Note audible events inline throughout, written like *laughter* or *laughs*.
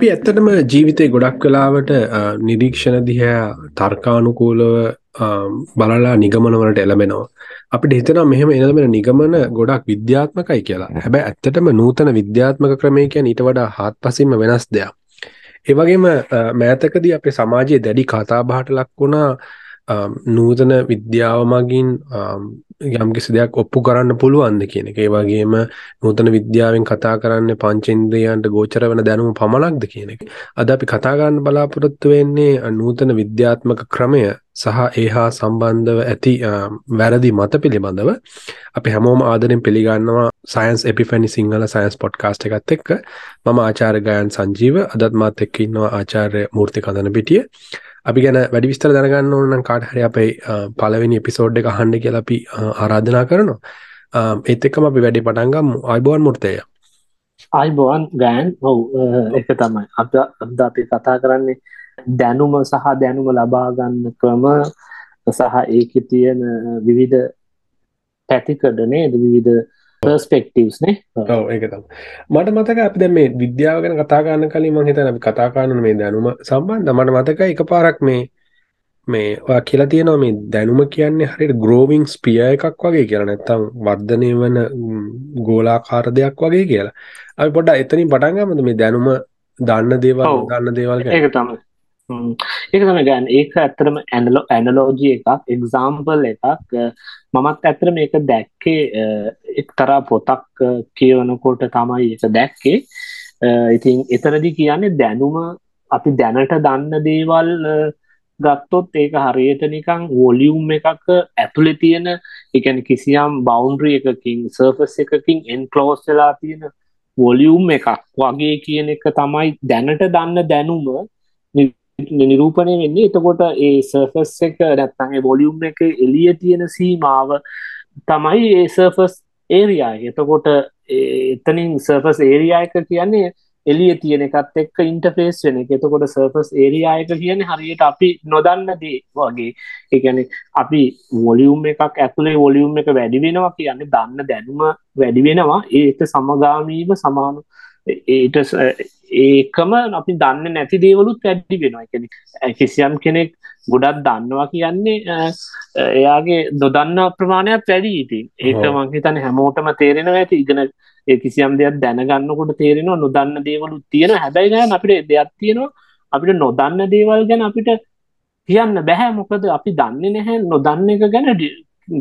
අපි ඇත්තටම ජීවිතය ගොඩක් කලාවට නිරීක්ෂණ දිහැ තර්කානුකූලව බලලා නිගමනවලට එළබෙනවා අපිට හිතනවා මෙහෙම එළබෙන නිගමන ගොඩක් විද්‍යාත්මකයි කියලා. හැබැ ඇත්තටම නූතන විද්‍යාත්මක ක්‍රමය කියන ඊට වඩා හත් පසින්ම වෙනස් දෙයක්. ඒවගේම මෑතකදී අපේ සමාජයේ දැඩි කතාබහට ලක් වුණා නූතන විද්‍යාව මගින් යම්කිසි දෙයක් ඔප්පු කරන්න පුළුවන්ද කියන එක. ඒ වගේම නූතන විද්‍යාවෙන් කතා කරන්න පංචේන්ද්‍රයන්ට ගෝචර වෙන දැනුම පමණක්ද කියන එක. අද අපි කතා ගන්න බලාපොරොත්තු වෙන්නේ නූතන විද්‍යාත්මක ක්‍රමය සහ ඒ හා සම්බන්ධව ඇති වැරදි මත පිළිබඳව අපි හැමෝම ආදරෙන් පිළිගන්නවා science epiphany Sinhala science podcast එකත් එක්ක. මම ආචාර්ය ගයන් සංජීව අදත් මාත් එක්ක ඉන්නවා ආචාර්ය මූර්ති කඳන පිටිය. අපි ගැන වැඩි විස්තර දැනගන්න ඕන නම් කාට හරි අපේ පළවෙනි එපිසෝඩ් එක අහන්න කියලා අපි ආරාධනා කරනවා. ඒත් එක්කම අපි වැඩි පටන් ගමු. අයිබෝන් මුර්තය. අයිබෝන් ගෑන් ඔව් එක තමයි. අද අද අපි කතා කරන්නේ දැනුම සහ දැනුම ලබා ගන්න ක්‍රම සහ ඒකේ තියෙන විවිධ පැතිකඩ නේද? විවිධ පර්ස්පෙක්ටවස් නේ? ඔව ඒකතම් මට මතක අපි දැ මේ විද්‍යාව ගැන කතාගන්න කලින් මං හිතන අපි කතාකාන්න මේ දැනුම සම්බන්ධ. මට මතක එක පාරක් මේ මේ කියලා තියෙනවා මේ දැනුම කියන්නේ හරිට ග්‍රෝවිං ස්පිය එකක් වගේ කියලා නැත්තම් වර්ධනය වන ගෝලාකාර දෙයක් වගේ කියලා. අපි පොඩ්ඩ එතනින් පටන්ගමද මේ දැනුම දන්න දේවල් දන්න දේවල් ඒක තමයි. ඒක තම ගැන් ඒක ඇත්තරම ඇනලෝ ඇනලෝජි එකක් එක්සාම්පල් එකක්. මමත් ඇත්තර මේක දැක්කේ එක්තරා පොතක් කියවනකොට තමයි එක දැක්කේ. ඉතින් එතරදි කියන්නේ දැනුම අපි දැනට දන්න දේවල් ගත්තොත් ඒක හරියට නිකං වොලියුම් එකක් ඇතුළෙ තියෙන එකන කිසියම් බෞන්ඩ්‍රිය එකකින් සර්ෆස් එකකින් එන්කලෝස් වෙලා තියෙන වොලියුම් එකක් වගේ කියන එක තමයි දැනට දන්න දැනුම නිරූපණය වෙන්නේ. එතකොට ඒ සර්ෆස් එක නැත්තන්ගේ බොලියුම් එක එලිය තියෙන සීමාව තමයි ඒ සර්ෆස් ඒරයා එතකොට එතනින් සර්ෆස් ඒරයා එක කියන්නේ එලිය තියෙන එකත් එක්ක ඉන්ටෆේස් වෙන එක. එතකොට සර්ෆස් ඒරයා එක කියන හරියට අපි නොදන්න දේ වගේ. එකන අපි වොලියුම් එකක් ඇතුළේ වොලියුම් එක වැඩි වෙනවා කියන්නේ දන්න දැනුම වැඩි වෙනවා. ඒත සමගාමීම සමානු ඒට ඒකම අපි දන්න නැති දේවලුත් වැඩි වෙනවා. එකන කිසියම් කෙනෙක් ගොඩක් දන්නවා කියන්නේ එයාගේ නොදන්න ප්‍රමාණයක් වැඩි ඉතින්. ඒක මංහිතන හැමෝටම තේරෙන ඇති. ඉගෙන ඒ කිසියම් දෙයක් දැනගන්නකොට තේරෙනවා නොදන්න දේවලු තියෙන හැබැයි ගැන අපිට දෙයක් තියෙනවා. අපිට නොදන්න දේවල් ගැන අපිට කියන්න බැහැ මොකද අපි දන්නේ නැහැ නොදන්න එක ගැන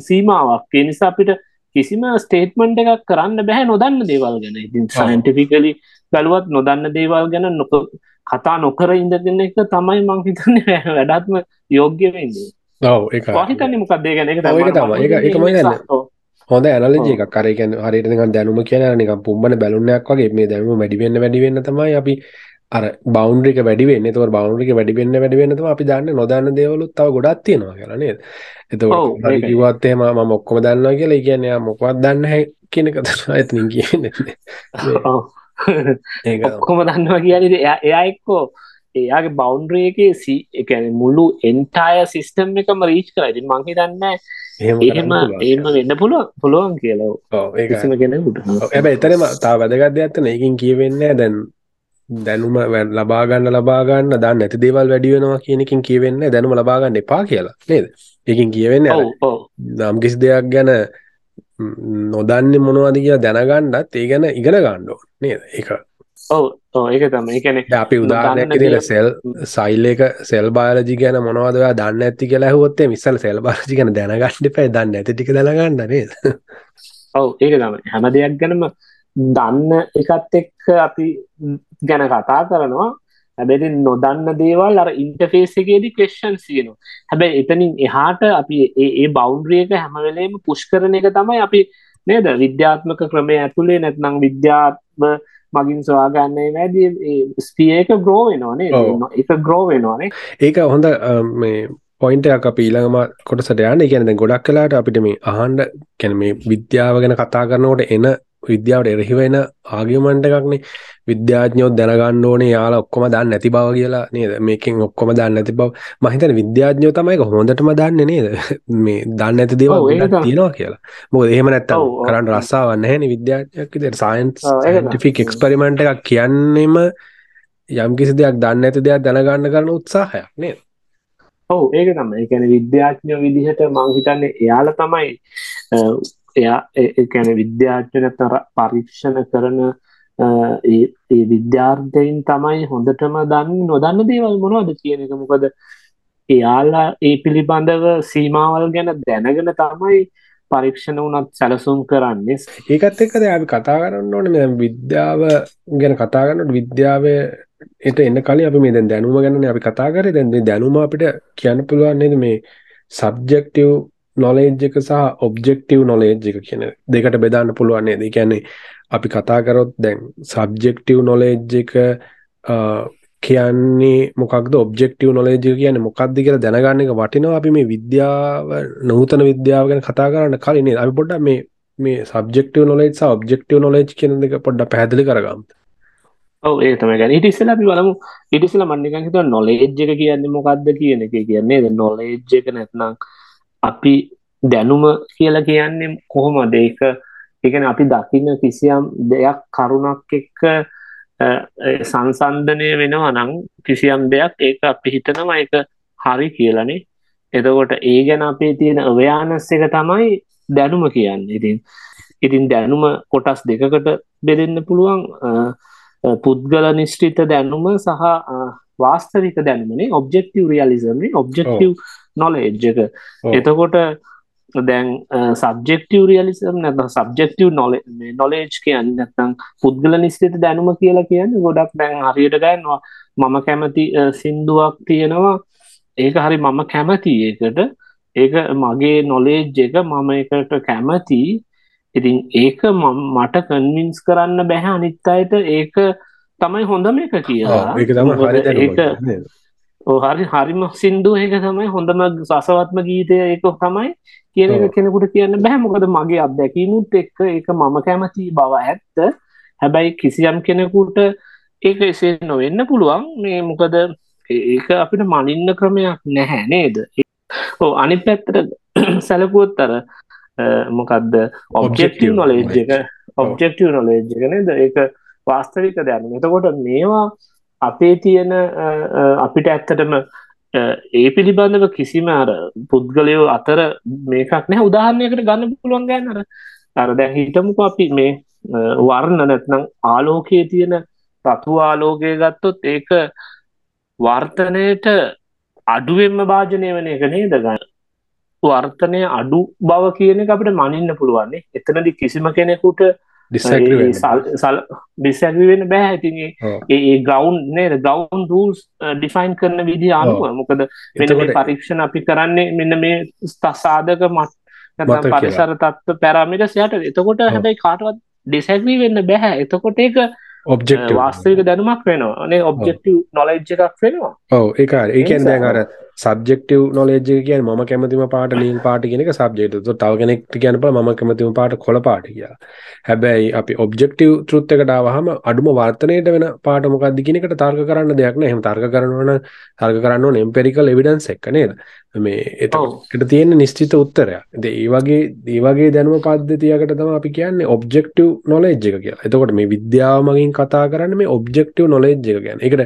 සීමාවක්. ඒ නිසා අපිට කිසිම ස්ටේට්මන්ට් එකක් කරන්න බැහැ නොදන්න දේවල් ගැන. ඉතින් සයින්ටිෆිකලි බලුවත් නොදන්න දේවල් ගැන නොක කතා නොකර ඉඳගෙන එක තමයි මංහිතන්න *laughs* වැඩත්ම යෝග්‍ය වෙන්නේ ඔව ඒ හිතන්න. මොකක්දේ ගැන එක තම එක එකමයි ගන්න හොඳ ඇනලජ එක කරයකන හරිට දැනුම කියන නික පුම්බන බැලුන්නයක් වගේ. මේ දැනුම වැඩිවෙන්න වැඩිවෙන්න තමයි අපි අර බෞන්ඩික වැඩිවෙන්න තව බෞන්ඩික වැඩිවෙන්න වැඩිවෙන්නතම අපි දන්න. නොදන්න දේවලුත් තව ගොඩත් තියෙනවා කියලනේ එතකොට කිවත්තේ ම මොක්කොම දන්නවා කියලා. කියන්නේ මොකවත් දන්න හැ කියනක ඇතිනින් කියන්න *laughs* ඔක්කොම දන්නවා කියන එයා එක්කෝ එයාගේ බෞන්ඩ්‍රියගේ සී එකන මුළු එන්ටාය සිිස්ටම් එකම රීච් කරයිති මංහි දන්න එහෙම ඒම වෙන්න පුළුව පුළුවන් කියලා ඒම කෙනෙකුට. ඇබ එතරම තා වැදගත්ද ඇත්තන එකින් කියවෙන්න දැන් දැනුම ලබාගන්න ලබාගන්න දන්න ඇති දේවල් වැඩියෙනවා කියනකින් කියවෙන්න දැනුම ලබාගන්න එපා කියලා නේද? එකින් කියවෙන්න නම් කිසි දෙයක් ගැන නොදන්න මොනවද කිය දැනගණ්ඩත් ඒ ගැන ඉගෙන ගණ්ඩෝ නේද? එක ඒක තම එකන අපි උදාහනයක් සෙල් සයිල් එක සෙල් බාලජි ගැන මොනවදවා දන්න ඇති කියලා හොත්තේ මිසල් සෙල් බාජි ගැන දැනගන්නඩ පැයි දන්න ඇති ටික දැනගන්න නේද? ඔව ඒක තම හැම දෙයක් ගැනම දන්න එකත් එක්ක අපි ගැන කතා කරනවා හැබැයි නොදන්න දේවල් අර ඉන්ටර්ෆේස් එකේදී ක්වෙස්චන්ස් තියෙනවා. හැබැයි එතනින් එහාට අපි ඒ ඒ බවුන්ඩරි එක හැම වෙලේම පුෂ් කරන එක තමයි අපි නේද විද්‍යාත්මක ක්‍රමය ඇතුලේ නැත්නම් විද්‍යාත්ම මගින් සොයා ගන්න වැඩි ස්පිය එක ග්‍රෝ වෙනවා නේද? ඒක ග්‍රෝ වෙනවානේ. ඒක හොඳ මේ පොයින්ට එක අප ඊළඟම කොටසට යන්න කියන්නේ ගොඩක් කලාට අපිට මේ අහන්ඩ කැන මේ විද්‍යාව ගැන කතා කරනකොට එන විද්‍යාවට එරහිවෙන ආගිමන්ට එකක්නේ විද්‍යාඥයෝ දැනගන්න ඕනේ යාලා ඔක්කොම දන්න නැති බව කියලා නේද? මේකෙන් ඔක්කොම දන්න නැති බව. මහිතන විද්‍යාඥයෝ තමයි හොඳටම දන්න නේද? *laughs* මේ දන්න ඇති දේවල් තියෙනවා කියලා. මොකද එහෙම නැත්තම් කරන්න රස්සාවන්න හැනි විද්‍යාඥයක් විදිහට සයන්ස් සයින්ටිෆික් එක්ස්පෙරිමන්ට් එකක් කියන්නෙම යම් කිසි දෙයක් දන්න ඇති දෙයක් දැනගන්න කරන උත්සාහයක් නේද? ඔව් ඒක තමයි. ඒ කියන්නේ විද්‍යාඥයෝ විදිහට මම හිතන්නේ එයාලා තමයි එයා ඒ කියන්නේ විද්‍යාඥයෝ පරීක්ෂණ කරන ඒ ඒ විද්‍යාර්ථයින් තමයි හොඳටම දන්නේ නොදන්න දේවල් මොනවද කියන එක. මොකද එයාලා ඒ පිළිබඳව සීමාවල් ගැන දැනගෙන තමයි පරීක්ෂණ වුණත් සැලසුම් කරන්නේ. ඒකත් එක්කද අපි කතා කරන්න ඕනේ. විද්‍යාව ගැන කතා කරනකොට විද්‍යාවේ එට එන්න කලින් අපි මේ දැන් දැනුම ගැන අපි කතා කරේ. දැන් මේ දැනුම අපිට කියන්න පුළුවන් නේද? මේ සබ්ජෙක්ටිව් නොලෙජ් එක සහ ඔබ්ජෙක්ටිව් නොලෙජ් එක කියන දෙකට බෙදන්න පුළුවන් නේද? ඒ කියන්නේ අපි කතා කරොත් දැන් සබ්ජෙක්ටිව් නොලෙජ් එක කියන්නේ මොකක්ද ඔබ්ජෙක්ටිව් නොලෙජ් එක කියන්නේ මොකක්ද කියලා දැනගන්න එක වටිනවා අපි මේ විද්‍යාව නූතන විද්‍යාව ගැන කතා කරන්න කලින් නේද? අපි පොඩ්ඩක් මේ මේ සබ්ජෙක්ටිව් නොලෙජ් සහ ඔබ්ජෙක්ටිව් නොලෙජ් කියන දෙක පොඩ්ඩක් පැහැදිලි කරගමු. ඔව් ඒ තමයි ගන්න. ඊට ඉස්සෙල්ලා අපි බලමු ඊට ඉස්සෙල්ලා මම නිකන් හිතුවා නොලෙජ් එක කියන්නේ මොකක්ද කියන එක කියන්නේ නොලෙජ් එක නැත්නම් අපි දැනුම කියලා කියන්නේ කොහොමද? ඒක ඒකන අපි දකින්න කිසියම් දෙයක් කරුණක් එක්ක සංසන්ධනය වෙනවා නම් කිසියම් දෙයක් ඒක අපි හිතනවා ඒක හරි කියලනේ එතකොට ඒ ගැන අපේ තියෙන අවයානස් එක තමයි දැනුම කියන්න. ඉතින් ඉතින් දැනුම කොටස් දෙකකට බෙදෙන්න පුළුවන්. පුද්ගල නිශ්ටිත දැනුම සහ වාස්තවික දැනුමනේ ඔබ්ජෙක්ටව් රියලිසම්නේ ඔබ්ජෙක්ටව් නොලෙජ් එක. එතකොට දැන් සබ්ජෙක්ටව රියලිසම් නැත සබ්ජෙක්ටව නොල නොලේජ් කියන්න නැතම් පුද්ගල නිස්තිත දැනුම කියලා කියන්න ගොඩක් දැන් හරියට ගන්නවා. මම කැමති සින්දුවක් තියෙනවා. ඒක හරි මම කැමති ඒකට. ඒක මගේ නොලේජ් එක මම එකට කැමති. ඉතින් ඒක මට කන්වින්ස් කරන්න බැහැ අනිත් අයට. ඒක තමයි හොඳම එක කියලා. ඒක හරි හරිම සින්දු ඒක තමයි හොඳම සසවත්ම ගීතය ඒක තමයි කියන කෙනෙකුට කියන්න බැහැ මොකද මගේ අත්දැකීමුත් එක්ක ඒක මම කැමති බව ඇත්ත. හැබැයි කිසියම් කෙනෙකුට ඒක එසේ නොවෙන්න පුළුවන්. මේ මොකද ඒක අපිට මනින්න ක්‍රමයක් නැහැ නේද? ඕ අනි පැත්තට සැලකුවොත් අර මොකක්ද ඔබ්ජෙක්ටව නොලේජ් එක. ඔබ්ජෙක්ටව නොලේජ් එක නේද? ඒක වාස්තවික දැන එතකොට මේවා අපේ තියෙන අපිට ඇත්තටම ඒ පිළිබඳව කිසිම අර පුද්ගලයෝ අතර මේකක් නැහැ. උදාහරණයකට ගන්න පුළුවන් ගන්නර අර දැන් හිතමුකෝ අපි මේ වර්ණ නැත්නම් ආලෝකයේ තියෙන රතු ආලෝකය ගත්තොත් ඒක වර්තනයට අඩුවෙන්ම භාජනය වන එක නේද ගන්න? වර්තනය අඩු බව කියන එක අපිට මනින්න පුළුවන්නේ. එතනදි කිසිම කෙනෙකුට ඩිසැගි වෙන බෑ. ඉතින් ඒ ගවන්් නේද? ගවන්් රූල්ස් ඩිෆයින් කරන විදි අනුව මොකද වෙන පරීක්ෂණ අපි කරන්නේ මෙන්න මේ ස්ථසාධක මත් පරිසර තත්ව පැරමිට සයට එතකොට හැබැයි කාටවත් ඩිසැගවී වෙන්න බැහැ එතකොට ඒක ඔබ්ෙක්් වාස්තවික දැනුමක් වෙනවා. නේ ඔබ්ජෙක්ටව නොලෙජ් එකක් වෙනවා. ඔව ඒක ඒකන් දැන් අර සබ්ෙක්ටව නොලෙජ් කිය ම කැමතිම පාට නීල් පාට කියෙනෙක සබ්ජෙක්ට තව කෙනෙක් කියනප ම කැමතිම පාට කොල පාට කියා හැබැයි අපි ඔබ්ජෙක්ටව තෘත්තකටාවහම අඩුම වර්තනයට වෙන පාටමොකක් දිගෙනකට තර්ක කරන්න දෙයක් නෑ. හම තර්ක කරනවන තර්ක කරන්න එම්පෙරිකල් එවිඩන්ස් එක්ක නේද? මේ එතකට තියෙන නිශ්චිත උත්තරයක්. ද ඒ වගේ දේවගේ දැනුව පද්ධතියකට තම අපි කියන්නේ ඔබ්ජෙක්ටව නොලෙජ් එක කියලා. එතකොට මේ විද්‍යාව මගින් කතා කරන්න මේ ඔබ්ජෙක්ටව නොලෙජ් එක ගැන. එකට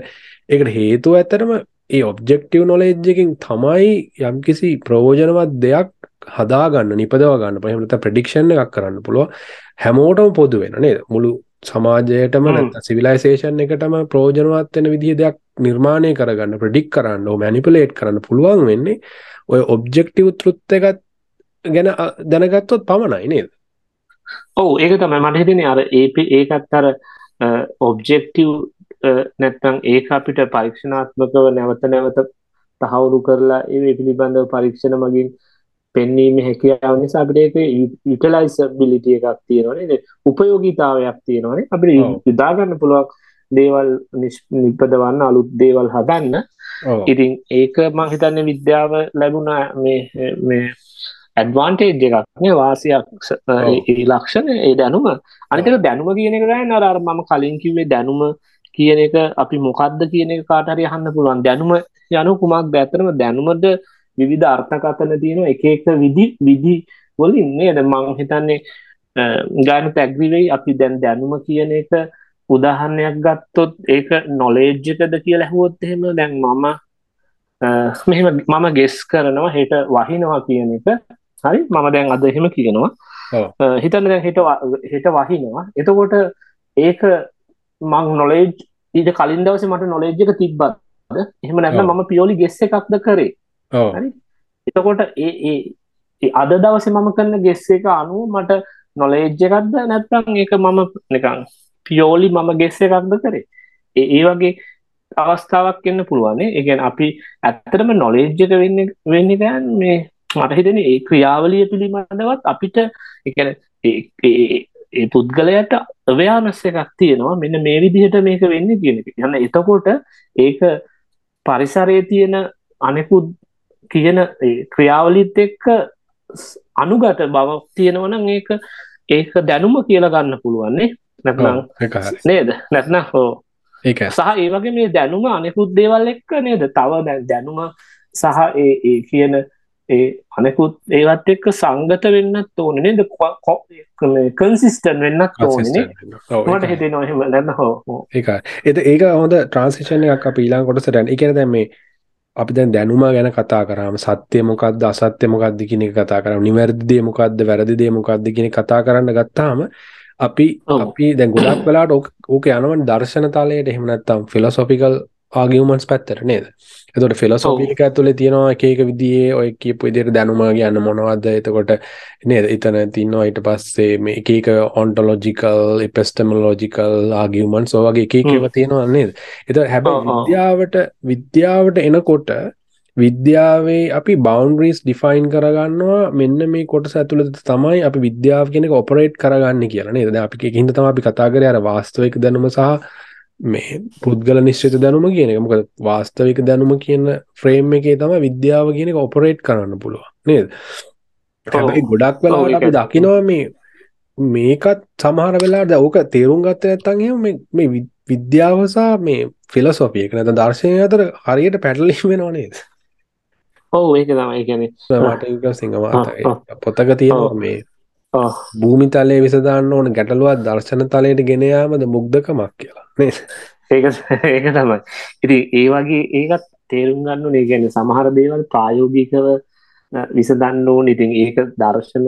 එකට හේතුව ඇතරම ඒ ඔබ්ජෙක්ටව නොලෙජ් එකින් තමයි යම්කිසි ප්‍රෝජනවත් දෙයක් හදාගන්න නිපදව ගන්න. පහමත ප්‍රඩික්ෂණ එකක් කරන්න පුළුව හැමෝටම පොදු වෙන නේද? මුළු සමාජයටම සිවිලයිසේෂන් එකටම ප්‍රෝජනවත් වෙන විදිහ දෙයක් නිර්මාණය කරගන්න ප්‍රඩික් කරන්න මැනිපලේට් කරන්න පුළුවන් වෙන්නේ ඔය ඔබ්ජෙක්ටව තෘත්ත එකත් ගැන දැනගත්තොත් පමණයි නේද? ඔවු ඒක තමයි මට හිතන අර ඒප ඒකත් අර ඔබ්ජෙක්ටව් නැත්නම් ඒක අපිට පරීක්ෂණාත්මකව නැවත නැවත තහවුරු කරලා ඒ පිළිබඳව පරීක්ෂණ මගින් පෙන්වීම හැකියාව නිසා අපිට ඒක යුටිලයිසබිලිටි එකක් තියෙනවානේ උපයෝගීතාවයක් තියෙනවානේ අපිට යොදා ගන්න පුළුවන් දේවල් නිපදවන්න අලුත් දේවල් හදන්න. ඉතින් ඒක මං හිතන්නේ විද්‍යාව ලැබුණ මේ මේ ඇඩ්වාන්ටේජ් එකක් නේ වාසියක් ලක්ෂණ ඒ දැනුම. අනිතක දැනුම කියන එක ගන්න අර මම කලින් කිව්වේ දැනුම කියන එක අපි මොකක්ද කියන එක කාට හරි අහන්න පුළුවන්. දැනුම යනු කුමක්ද? ඇත්තටම දැනුමද විවිධ අර්ථකථන තියෙන එක එක විදි විදි වලින් නේද? මම හිතන්නේ ගාන පැග්‍රි වෙයි. අපි දැන් දැනුම කියන එක උදාහරණයක් ගත්තොත් ඒක නොලේජ්ජකද කියලා ඇහුවොත් එහෙම දැන් මම මෙහෙම මම ගෙස් කරනවා හෙට වහිනවා කියන එක. හරි? මම දැන් අද එහෙම කියනවා. හිතන්න දැන් හෙට හෙට වහිනවා. එතකොට ඒක මං නොලේජ් ඊට කලින් දවසේ මට නොලේජ් එක තිබ්බත්. එහෙම නැත්නම් මම පියෝලි ගෙස් එකක්ද කරේ? එතකොට ඒ අද දවසේ මම කරන ගෙස් එක අනුව මට නොලේජ් එකක්ද නැත්නම් ඒක මම නිකන් පියෝලි මම ගෙස් එකක්ද කරේ? ඒ වගේ අවස්ථාවක් එන්න පුළුවන්නේ ඒගැන අපි ඇත්තටම නොලේජ්ජක වෙන්න වෙන්න ගෑන් මේ මට හිතන ඒ ක්‍රියාවලිය පිළිබඳවත් අපිට එකන ඒ පුද්ගලයට අව්‍යානස්ස එකක් තියෙනවා. මෙන්න මේ විදිහට මේක වෙන්න කියන යන්න එතකොට ඒක පරිසරය තියෙන අනෙකුත් කියන ක්‍රියාවලිත් එක්ක අනුගත බවක් තියෙනවන ඒක ඒක දැනුම කියලා ගන්න පුළුවන්නේ නැත්නම් නේද? නැත්න හෝ ඒක සහ ඒ වගේ මේ දැනුම අනෙකුත් දේවල් එක්ක නේද? තව දැනුම සහ ඒ කියන ඒ අනෙකුත් ඒවත් එක්ක සංගත වෙන්නත් ඕන නේද? කන්සිස්ටන් වෙන්නත් ඕනනේ මට හිතේ නොහෙම නැන්න හෝ ඒක එත ඒක හොඳ ට්‍රන්සිෂණ එකක් අප ඊලාන් කොටසටන් එකන දැම මේ අපි දැන් දැනුම ගැන කතා කරාම සත්‍යය මොකක්ද අසත්‍ය මොකක්ද කියන කතා කරම නිවැරදිදේ මොකක්ද වැරදිදේ මොකක්ද කියන කතා කරන්න ගත්තාම අපි අපි දැන් ගොඩක් වෙලාට ඕක යනවන් දර්ශන තලයට. එහෙම නැත්තම් ෆිලොසොෆිකල් ආගියමන්ස් පැත්තර නේද? එතොට ෆිලොසොපික ඇතුලේ තියෙනවා එකක විදිේ ඔය කියපු ඉදිර දැනුම ගන්න මොනවද? එතකොට නේද? එතන තින්නවා ඊට පස්සේ මේ එකක ඔන්ටලෝජිකල් එපෙස්ටමලෝජිකල් ආගියමන් සෝවගේ එකකව තියෙනවා නේද? එත හැබ විද්‍යාවට විද්‍යාවට එනකොට විද්‍යාවේ අපි බෞන්ඩරීස් ඩිෆයින් කරගන්නවා. මෙන්න මේ කොටස ඇතුළත තමයි අපි විද්‍යාව කෙනෙක ඔපරේට් කරගන්න කියලා නේද? අපි හිද තම අපි කතා කර අර වාස්තවයක දැනුම සහ මේ පුද්ගල නිශ්චිත දැනුම කියන එක. මොකද වාස්තවික දැනුම කියන ෆ්‍රේම් එකේ තම විද්‍යාව කියන එක ඔපරේට් කරන්න පුළුවන්. නේද? හැබැයි ගොඩක් වෙලාවට අපි දකිනවා මේ මේකත් සමහර වෙලාට ඕක තේරුම් ගත්ත නැත්තන් මේ විද්‍යාවසා මේ ෆිලසොපියක නැත දර්ශනය අතර හරියට පැටලිම් වෙනවා නේද? ඔවු ඒක තමයි. ගැන මට සිංහවාත පොතක තියෙනවා මේ භූමි තලය විසදාන්න ඕන ගැටලුවත් දර්ශන තලයට ගෙනයාමද මුග්ධකමක් කියලා ඒක ඒක තමයි. ඉති ඒ වගේ ඒකත් තේරුම් ගන්න නේ ගැන සමහර දේවල් ප්‍රායෝගිකව විසදන්න ඕන. ඉතින් ඒක දර්ශන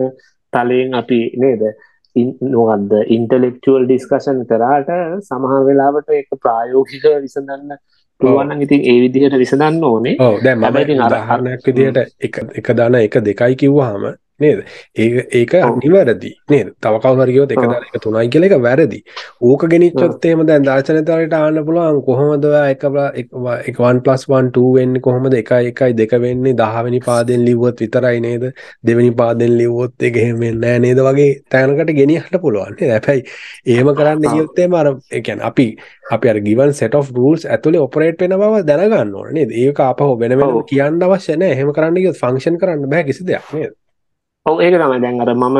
තලයෙන් අපි නේද? නොවත්ද ඉන්ටලෙක්චුවල් ඩිස්කශන් කරාට සමහර වෙලාවට එක ප්‍රායෝගික විසඳන්න පුළුවන්න ඉතින් ඒ විදිහට විසඳන්න ඕනේ. දැ මබයිති අරහරණයක් විදිහට එක දාන එක දෙකයි කිව්වාහම නේද ඒ ඒක නිවැරදි නේද තව කවුරුහරියොත් එක දාලා එක තුනයි කියලා එක වැරදි. ඕක ගෙනිච්චොත් එහෙම දැන් දර්ශනතරයට ආන්න පුළුවන් කොහොමද ඔයා එක එක 1 1 2 වෙන්නේ කොහොමද 1 1 2 වෙන්නේ 10 වෙනි පාදෙන් ලිව්වොත් විතරයි නේද? දෙවෙනි පාදෙන් ලිව්වොත් ඒක එහෙම වෙන්නේ නේද වගේ තැනකට ගෙනියන්න පුළුවන් නේද? හැබැයි එහෙම කරන්න ගියොත් එහෙම අර ඒ කියන්නේ අපි අපි අර given set of rules ඇතුලේ ඔපරේට් වෙන බව දැනගන්න ඕනේ නේද? ඒක ආපහු වෙන වෙනම කියන්න අවශ්‍ය නැහැ. එහෙම කරන්න ගියොත් ෆන්ක්ෂන් කරන්න බෑ කිසි දෙයක් නේද? ඔව් ඒක තමයි දැන් අර මම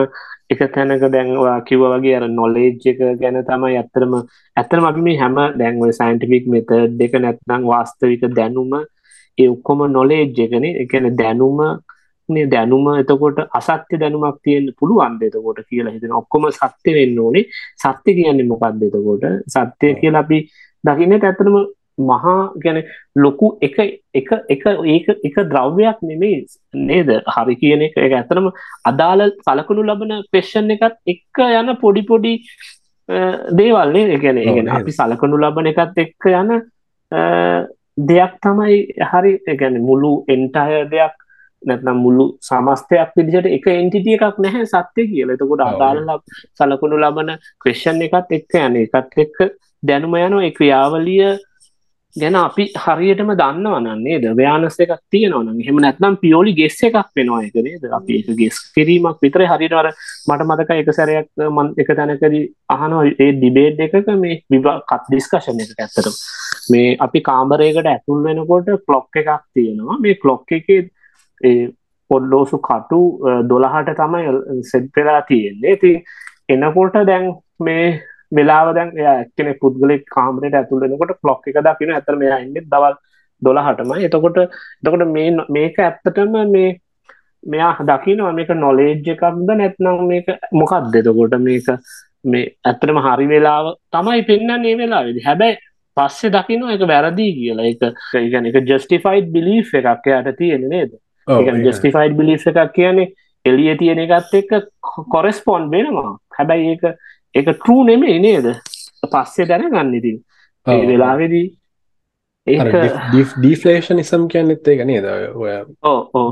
එක තැනක දැන් ඔයා කිව්වා වගේ අර නොලෙජ් එක ගැන තමයි ඇත්තටම ඇත්තටම අපි මේ හැම දැන් ඔය සයන්ටිෆික් මෙතඩ් එක නැත්නම් වාස්තවික දැනුම ඒ ඔක්කොම නොලෙජ් එකනේ ඒ කියන්නේ දැනුම දැනුම එතකොට අසත්‍ය දැනුමක් තියෙන්න පුළුවන්ද එතකොට කියලා හිතන. ඔක්කොම සත්‍ය වෙන්න ඕනේ. සත්‍ය කියන්නේ මොකක්ද එතකොට? සත්‍ය කියලා අපි දකින්නේ ඇත්තටම මහා ගැන ලොකු එක එක එක ඒක එක ද්‍රව්‍යයක් නෙමේ නේද? හරි කියන එක. එක ඇතරම අදාළ සලකුණු ලබන පෙෂන් එකත් එක්ක යන පොඩි පොඩි දේවල්න්නේ ගැන ගැන අපි සලකනු ලබන එකත් එක්ක යන දෙයක් තමයි හරි ගැන මුළු එන්ටය දෙයක් නැත්නම් මුළු සමස්තයක් විදිහට එක එන්ටිටිය එකක් නැහැ සත්‍ය කියල. එතකොට අදාළ සලකුණු ලබන ක්‍රේෂන් එකත් එක්ක යන එකත් එක්ක දැනුම යන ක්‍රියාවලිය ගැන අපි හරියටම දන්නවනන්නේ ද ව්‍යානස එකක් තියෙනවන හෙම නැත්නම් පියෝලි ගෙස්ස එකක් වෙනවා එකනේද අපි එක ගෙස් කිරීමක් විතර හරිටවර මට මතක එක සැරයක් මන් එක තැනකද අහනවා ඒ ඩිබේඩ් එකක මේ විභා කත් ඩිස්කශන එක ඇත්තට මේ අපි කාම්බරයකට ඇතුල් වෙනකොට ක්ලොක් එකක් තියෙනවා. මේ ක්ලොක් එක පොඩ්ඩෝසු කටු දොළහට තමයි සෙට් වෙලා තියෙන්නේ. ති එනකොට දැන් මේ වෙලාව දැන් එක්කෙනෙ පුද්ගලෙක් කාමරයට ඇතුල් වෙනකොට ක්ලොක් එක දකින්න ඇතර මෙයා ඉන්නේ දවල් 12ටම එතකොට එතකොට මේ මේක ඇත්තටම මේ මෙයා දකිනවා මේක නොලෙජ් එකක්ද නැත්නම් මේක මොකක්ද? එතකොට මේක මේ ඇත්තටම හරි වෙලාව තමයි පෙන්න්න ඒ වෙලා වෙදි හැබැයි පස්සේ දකිනවා එක වැරදිී කියලා. එක ඒගන එක ජස්ටිෆයිඩ් බිලි එකක් යට තියෙන නේද? ජස්ටිෆයිඩ් බිලි එකක් කියන්නේ එලිය තියෙන එකත් එක්ක කොරස්පොන්් වෙනවා. හැබැයි ඒක එක ටරූ නෙමේ නේද? පස්සේ දැනගන්න ඉතින්. වෙලාවෙදී ඩිෆලේෂන් නිසම් කියන්නෙත් ඒක නේද? ඔය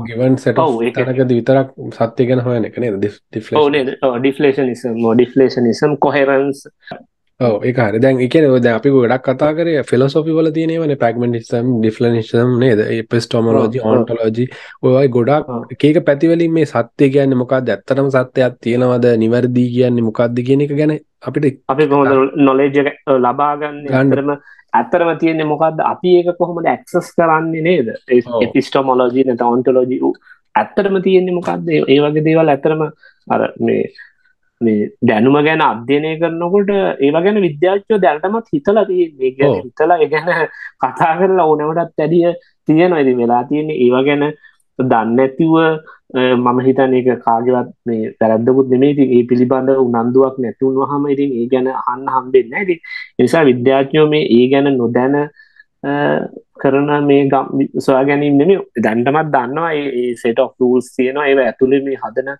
ගවන් සට තනකද විතරක් සත්‍ය ගැන හොයන එක නේද? ඩිෆලේෂන් නිසම් ඩිෆලේෂන් නිසම් කොහෙරන්ස් ඒක හරි. දැන් එක ද අපි ගොඩක් කතා කර ෆිලසොපි වල තියෙනවන පැක්මටිසම් ඩිෆලනිශම් නේද? පෙස්ටෝමලෝජි ඔන්ටලෝජි ඔයයි ගොඩක් ඒක පැතිවලින් මේ සත්‍යය කියන්න මොකක් ඇත්තටම සත්‍යයක් තියෙනවද? නිවැරදිී කියන්නේ මොකක්ද කියන එක ගැන අපිට අපි කොහොඳ නොලේජ ලබාගන්න? ගන්දරම ඇත්තරම තියෙන්නේ මොකක්ද අපි ඒක කොහොමද ඇක්සස් කරන්නේ නේද? එපිස්ටෝමොලෝජී නැත ඔන්ටලෝජි ඇත්තරම තියෙන්නේ මොකක්ද ඒ වගේ දේවල් ඇතරම අර මේ මේ දැනුම ගැන අධ්‍යයනය කරනකොට ඒව ගැන විද්‍යාච්චෝ දැල්ටමත් හිතලා ගැන හිතලා ගැන කතා කරලා ඕනවටත් ඇඩිය තියෙනවා. ඉතින් වෙලා තියෙන්නේ ඒව ගැන දන්නඇතිව මම හිතන එක කාගවත් මේ පැරද්දකුත් නෙමේ ඒ පිළිබඳ උනන්දුවක් නැතුන් වහම ඉතින් ඒ ගැන අන්න හම්බෙන්න ඇති නිසා විද්‍යාඥයෝ මේ ඒ ගැන නොදැන කරන මේ ගම් සොයා ගැනීම නෙමේ දැන්ටමත් දන්නවා ඒ සෙට ඔෆ් ූල්ස් තියෙනවා. ඒ ඇතුළේ මේ හදන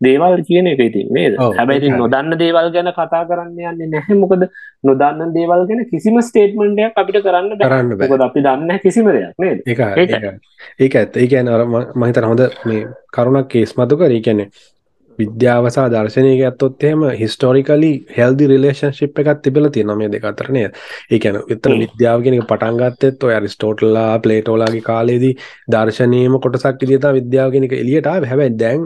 දේවල් කියන එක ඉතින් නේද? හැබැයි නොදන්න දේවල් ගැන කතා කරන්න යන්නේ නැහැ. මොකද නොදන්න දේවල් ගැන කිසිම ස්ටේට්මන්ටයක් අපිට කරන්න කරන්න බැ. අපි දන්න කිසිම දෙයක් නේද? ඒක ඇත්ත. ඒ කියන මහිතන හොඳ මේ කරුණක් කේස් මතු කර. කියන්නේ විද්‍යාවසා දර්ශනයක ඇත්තොත් එහෙම හිස්ටෝරිකලි හෙල්දි රිලේෂන්ශිප් එකත් තිබල තියෙන මේ දෙක අතරනය ඒ කියන විතර විද්‍යාවගෙනක පටන්ගත්තෙත් ඔය අරිස්ටෝටල්ලා ප්ලේටෝලාගේ කාලේදී දර්ශනයම කොටසක් ඉදිතා විද්‍යාවගෙනක එලියට හැබැයි දැන්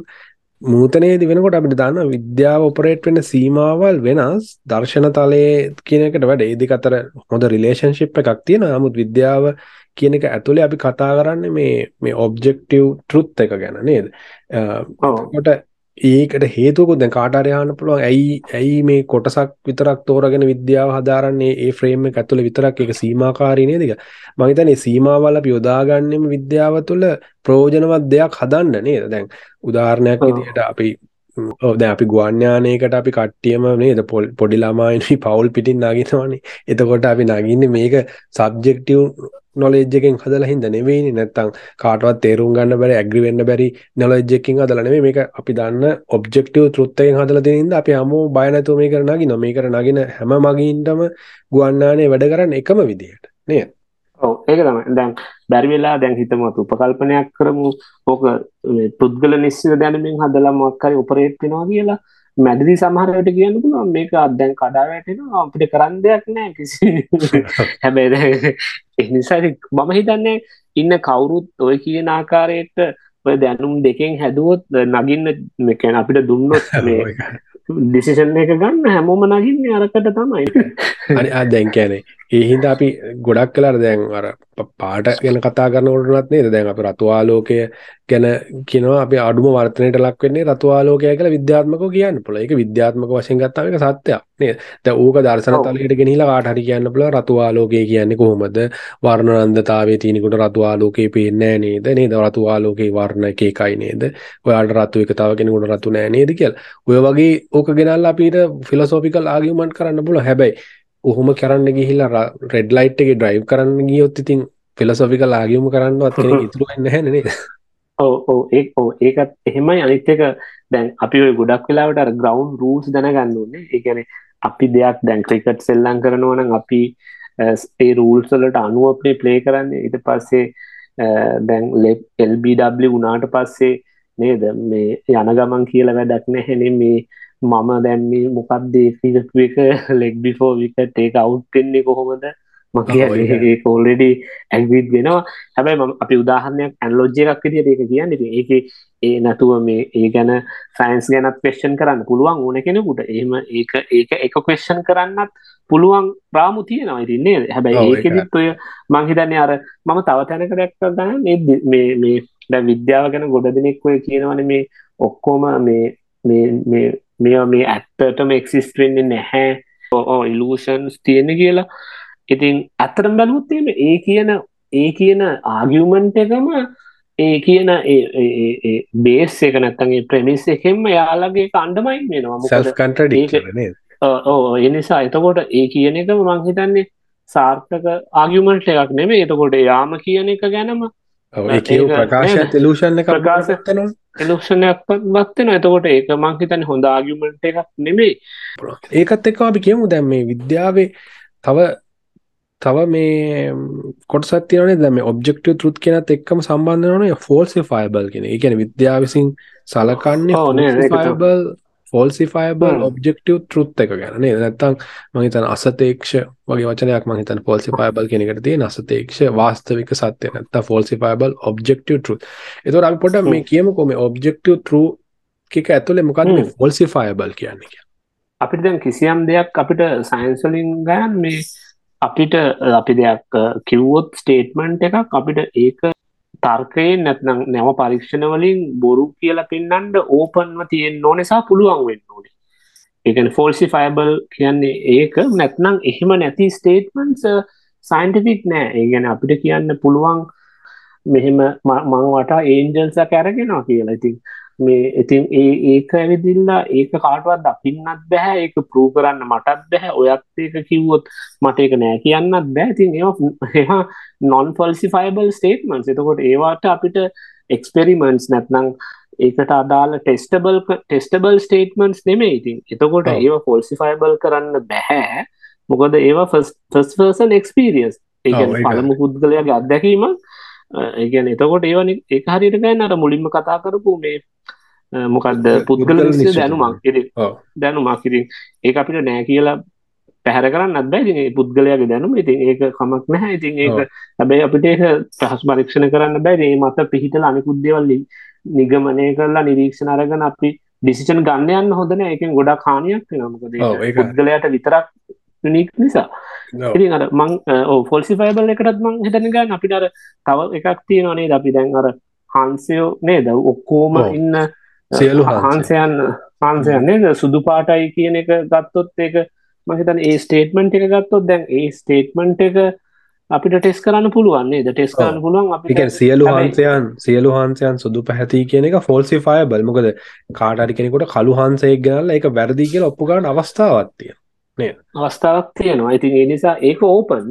නූතනයේදි වෙනකොට අපිට දන්න විද්‍යාව ඔපරේට් වෙන සීමාවල් වෙනස් දර්ශන තලයේ කියනකට වැඩ. ඒදි අතර හොඳ රිලේෂන්ශිප් එකක් තියෙන නමුත් විද්‍යාව කියන එක ඇතුළේ අපි කතා කරන්න මේ මේ ඔබ්ජෙක්ටව් ටෘත් එක ගැන නේද? කොට ඒකට හේතුකුත් දැන් කාටාර යන්න පුළුවන්. ඇයි ඇයි මේ කොටසක් විතරක් තෝරගෙන විද්‍යාව හදාරන්නේ? ඒ ෆ්‍රේම් එක ඇතුළේ විතරක් ඒක සීමාකාරී නේද ඒක මම හිතන්නේ සීමාවල් අපි යොදාගන්නෙම විද්‍යාව තුළ ප්‍රයෝජනවත් දෙයක් හදන්න නේද? දැන් උදාහරණයක් විදිහට අපි දැන් අපි ගුවන්යානයකට අපි කට්ටියම නේද? පොඩි ළමයිනි පවුල් පිටින් නගිනවනේ. එතකොට අපි නගින්නේ මේක සබ්ජෙක්ටිව් නොලෙජ් එකෙන් හදලා හින්දා නෙවෙයිනේ. නැත්තම් කාටවත් තේරුම් ගන්න බැරි ඇග්‍රි වෙන්න බැරි නොලෙජ් එකකින් හදලා නෙවෙයි. මේක අපි දන්න ඔබ්ජෙක්ටිව් ට්‍රුත් එකෙන් හදලා තියෙන හින්දා අපි හැමෝම බය නැතුව මේකට නගිනවා. මේකට නගින හැම මගින්ටම ගුවන්නානේ වැඩ කරන්නේ එකම විදිහට නේද? ඔව් ඒක තමයි. දැන් බැරි වෙලා දැන් හිතමු අපි උපකල්පනයක් කරමු. ඕක පුද්ගල නිශ්චිත දැනුමින් හදලා මොකක් හරි ඔපරේට් වෙනවා කියලා මැදදි සමහරට කියන්න පුළුවන්. මේක අදැන් කඩා වැටෙනවා. අපිට කරන්න දෙයක් නෑ කිසි. *laughs* හැබැයි එනිසා මම හිතන්නේ ඉන්න කවුරුත් ඔය කියන ආකාරයට ඔය දැනුම් දෙකෙන් හැදුවොත් නගින්න මෙකැන අපිට දුන්නොත් *laughs* මේ ඩිසිෂන් එක ගන්න හැමෝම නගින්න අරකට තමයි. *laughs* අදැන් කෑනේ ඒහින්ද අපි ගොඩක් කලාර දැන් අර පාට ගැන කතා කරනකොටනත් නේද දැන් අප රතුවාලෝකය ගැන කියනවා අපි අඩුම වර්තනයට ලක් වෙන්නේ රතුවාලෝකය කියලා විද්‍යාත්මකව කියන්න පුළුවන්. ඒක විද්‍යාත්මක වශයෙන් ගත්තාම ඒක සත්‍යයක් නේද? දැන් ඕක දර්ශන තලයට ගෙනහිලා කාට හරි කියන්න පුළුවන් රතුවාලෝකය කියන්නේ කොහොමද? වර්ණනන්දතාවයේ තියෙනකොට රතුවාලෝකේ පේන්නේ නේද? නේද? රතුවාලෝකේ වර්ණ එක එකයි නේද? ඔයාලට රතු එක තව කෙනෙකුට රතු නෑ නේද කියලා. ඔය වගේ ඕක ගෙනල්ලා අපිට ෆිලොසොෆිකල් ආගියුමන්ට් කරන්න පුළුවන්. හැබැයි ඔහොම කරන්න ගිහිල්ලා රෙඩ් ලයිට් එකේ ඩ්‍රයිව් කරන්න ගියොත් ඉතින් ෆිලොසොෆිකල් ආගියුම කරන්නවත් කෙනෙක් *laughs* ඉතුරු වෙන්නේ නැහැ නේද? ඔව් ඔව් ඒක ඔව් ඒකත් එහෙමයි අනිත් එක දැන් අපි ওই ගොඩක් වෙලාවට අර ග්‍රවුන්ඩ් රූල්ස් දැනගන්න ඕනේ. ඒ කියන්නේ අපි දෙයක් දැන් ක්‍රිකට් සෙල්ලම් කරනවා නම් අපි ඒ රූල්ස් වලට අනුව අපේ ප්ලේ කරන්නේ. ඊට පස්සේ දැන් LBW වුණාට පස්සේ නේද මේ යන ගමන් කියලා වැඩක් නැහැනේ මේ මම දැන් මේ මොකක්ද *laughs* ඒක ලෙග් බිෆෝ විකට ඒක අවුට් වෙන්නේ කොහොමද? මගේ කෝල්ලෙඩි ඇගවිත් වෙනවා. හැබැයි අපි උදාහරණයක් ඇන්ලෝජ්ජ එකක් විදිට ඒක කියන්න ඒක ඒ නැතුව මේ ඒ ගැන සයින්ස් ගැනත් පේෂන් කරන්න පුළුවන් ඕන කෙනෙකුට. එහෙම ඒක ඒක එක කේෂන් කරන්නත් පුළුවන් ප්‍රාමු තියෙනවා ඉතින්නේ හැබැයි ඒකෙදිත් ඔය මංහිතන්නේ අර මම තව තැනක දැක්ක ගන්න. මේ මේ දැ විද්‍යාව ගැන ගොඩ දෙනෙක් ඔය කියනවන මේ ඔක්කෝම මේ මේ මේ මේ ඇත්තටම එක්සිස්ට වෙන්නේ නැහැ. ඕ ඉලූෂන්ස් තියෙන කියලා. ඉතින් ඇත්තරම් බැලුත්තේම ඒ කියන ඒ කියන ආගියමන්ට එකම ඒ කියන බේස් එක නැත්තගේ ප්‍රමිස් එකෙන්ම යාලගේ කණ්ඩමයින් වෙනවා. ඕ එනිසා එතකොට ඒ කියන එක මං හිතන්නේ සාර්ථක ආගියමන්ට් එකක් නෙමේ එතකොට යාම කියන එක ගැනම ප්‍රකාශ තෙලූෂන් එක ප්‍රකාශතන එලක්ෂණයක් වත්වෙන එතකොට ඒක මං හිතන්න හොඳ ආගියමන්ට් එකක් නෙමේ ඒකත් එක්වා අපි කියමු දැම් මේ විද්‍යාවේ තව තව මේ කොටසත් තියනේ දැම ඔබ්ෙක්ටව තෘත් කෙනත් එක්කම සම්බන්ධ වන ෆෝල්සි ෆයිබල් කෙන එකන විද්‍යා විසින් සලකන්නේ ෆයිබල් ෆෝල්සිෆයිබල් ඔබ්ෙක්ටව තෘත් එක ගැන නැත්තං මහිතන අසතේක්ෂ වගේ වචනයක් මහිතන් ෆෝල්සිෆයිබල් කෙනෙකට තිය අසතේක්ෂ වාස්තවික සත්‍යය නැත්ත ෆෝල්සිෆයිබල් ඔබ්ෙක්ටව තෘත් එතොට අපි පොට මේ කියමකොම ඔබ්ෙක්ටව තෘ එක ඇතුලේ මොකද ෆෝල්සිෆයිබල් කියන්නේ? අපිට දැන් කිසියම් දෙයක් අපිට සයින්සලින් ගයන් මේ අපිට අපි දෙයක් කිව්වොත් ස්ටේට්මන්ට් එකක් අපිට ඒක තර්කයෙන් නැත්නම් නැම පරීක්ෂණ වලින් බොරු කියලා පෙන්වන්න ඕපන්ව තියෙන්න ඕනේ සහ පුළුවන් වෙන්න ඕනේ. ඒ කියන්නේ ෆෝල්සිෆයබල් කියන්නේ ඒක නැත්නම් එහෙම නැති ස්ටේට්මන්ට්ස් සයින්ටිෆික් නෑ. ඒ කියන්නේ අපිට කියන්න පුළුවන් මෙහෙම මං වටා ඒන්ජල්සක් අරගෙනවා කියලා. ඉතින් මේ ඉතින් ඒ ඒක ඇවිදිල්ලා ඒක කාටවත් දකින්නත් බැහැ ඒක ප්‍රූ කරන්න මටත් බැහැ. ඔයත් ඒක කිව්වොත් මට ඒක නෑ කියන්නත් බෑ ඉතින් ඒවා නොන් ෆල්සිෆයිබල් ස්ටේට්මන්ස් එතකොට ඒවාට අපිට එක්ස්පෙරිමෙන්ට්ස් නැත්නම් ඒකට අදාළ ටෙස්ටබල් ටෙස්ටබල් ස්ටේට්මන්ස් නෙමේ ඉතින්. එතකොට ඒවා ෆොල්සිෆයිබල් කරන්න බැහැ. මොකද ඒවා ෆස් පර්සන් එක්ස්පීරියස් ඒ පළමු පුද්ගලයාගේ අත්දැකීම. ඒගැන එතකොට ඒවනි ඒ හරියට ගන්න අර මුලින්ම කතා කරපු මේ මොකක්ද පුද්ගල දැනුමක්. දැනුමක්. ඉතින් ඒ අපිට නෑ කියලා පැහැර කරන්න ඉතින් පුද්ගලයාගේ දැනුම. ඉතින් ඒක කමක් නැහැ. ඉතින් ඒක හැබැයි අපිට ඒක පහස් පරීක්ෂණ කරන්න බෑ. ඒ මත පිහිටල අනිකුත් දේවල් නිගමනය කරලා නිරීක්ෂණ අරගෙන අපි ඩිසිෂන් ගන්න යන්න හොඳ නෑ. ඒකෙන් ගොඩක් හානියක් වෙනවා. මොකද පුද්ගලයාට විතරක් නික් නිසා. ඉතින් අර මං ෆොල්සිෆයිබල් එකටත් මං හිතන ගන්න අපිට අර තව එකක් තියෙනනේ අපි දැන් අර හන්සයෝ නේද? ඔක්කෝම ඉන්න සියලු හන්සයන් හන්සයන් නේද? සුදු පාටයි කියන එක ගත්තොත් ඒක මහිතන ඒ ස්ටේට්මන්ට් එක ගත්තොත් දැන් ඒ ස්ටේට්මන්ට් එක අපිට ටෙස් කරන්න පුළුවන් නේද? ටෙස් කරන්න පුළුවන් අපි සියලු හන්සයන් සියලු හන්සයන් සුදු පැහැති කියන එක ෆෝල්සිෆය බල්මකද කාටරි කෙනෙකුට කළු හන්සයෙක් ගනල්ල එක වැරදි කියලා ඔප්පුගන්න අවස්ථාවත්තිය අවස්ථාවක් තියෙනවා ඉතින් ඒ නිසා ඒක ඕපන්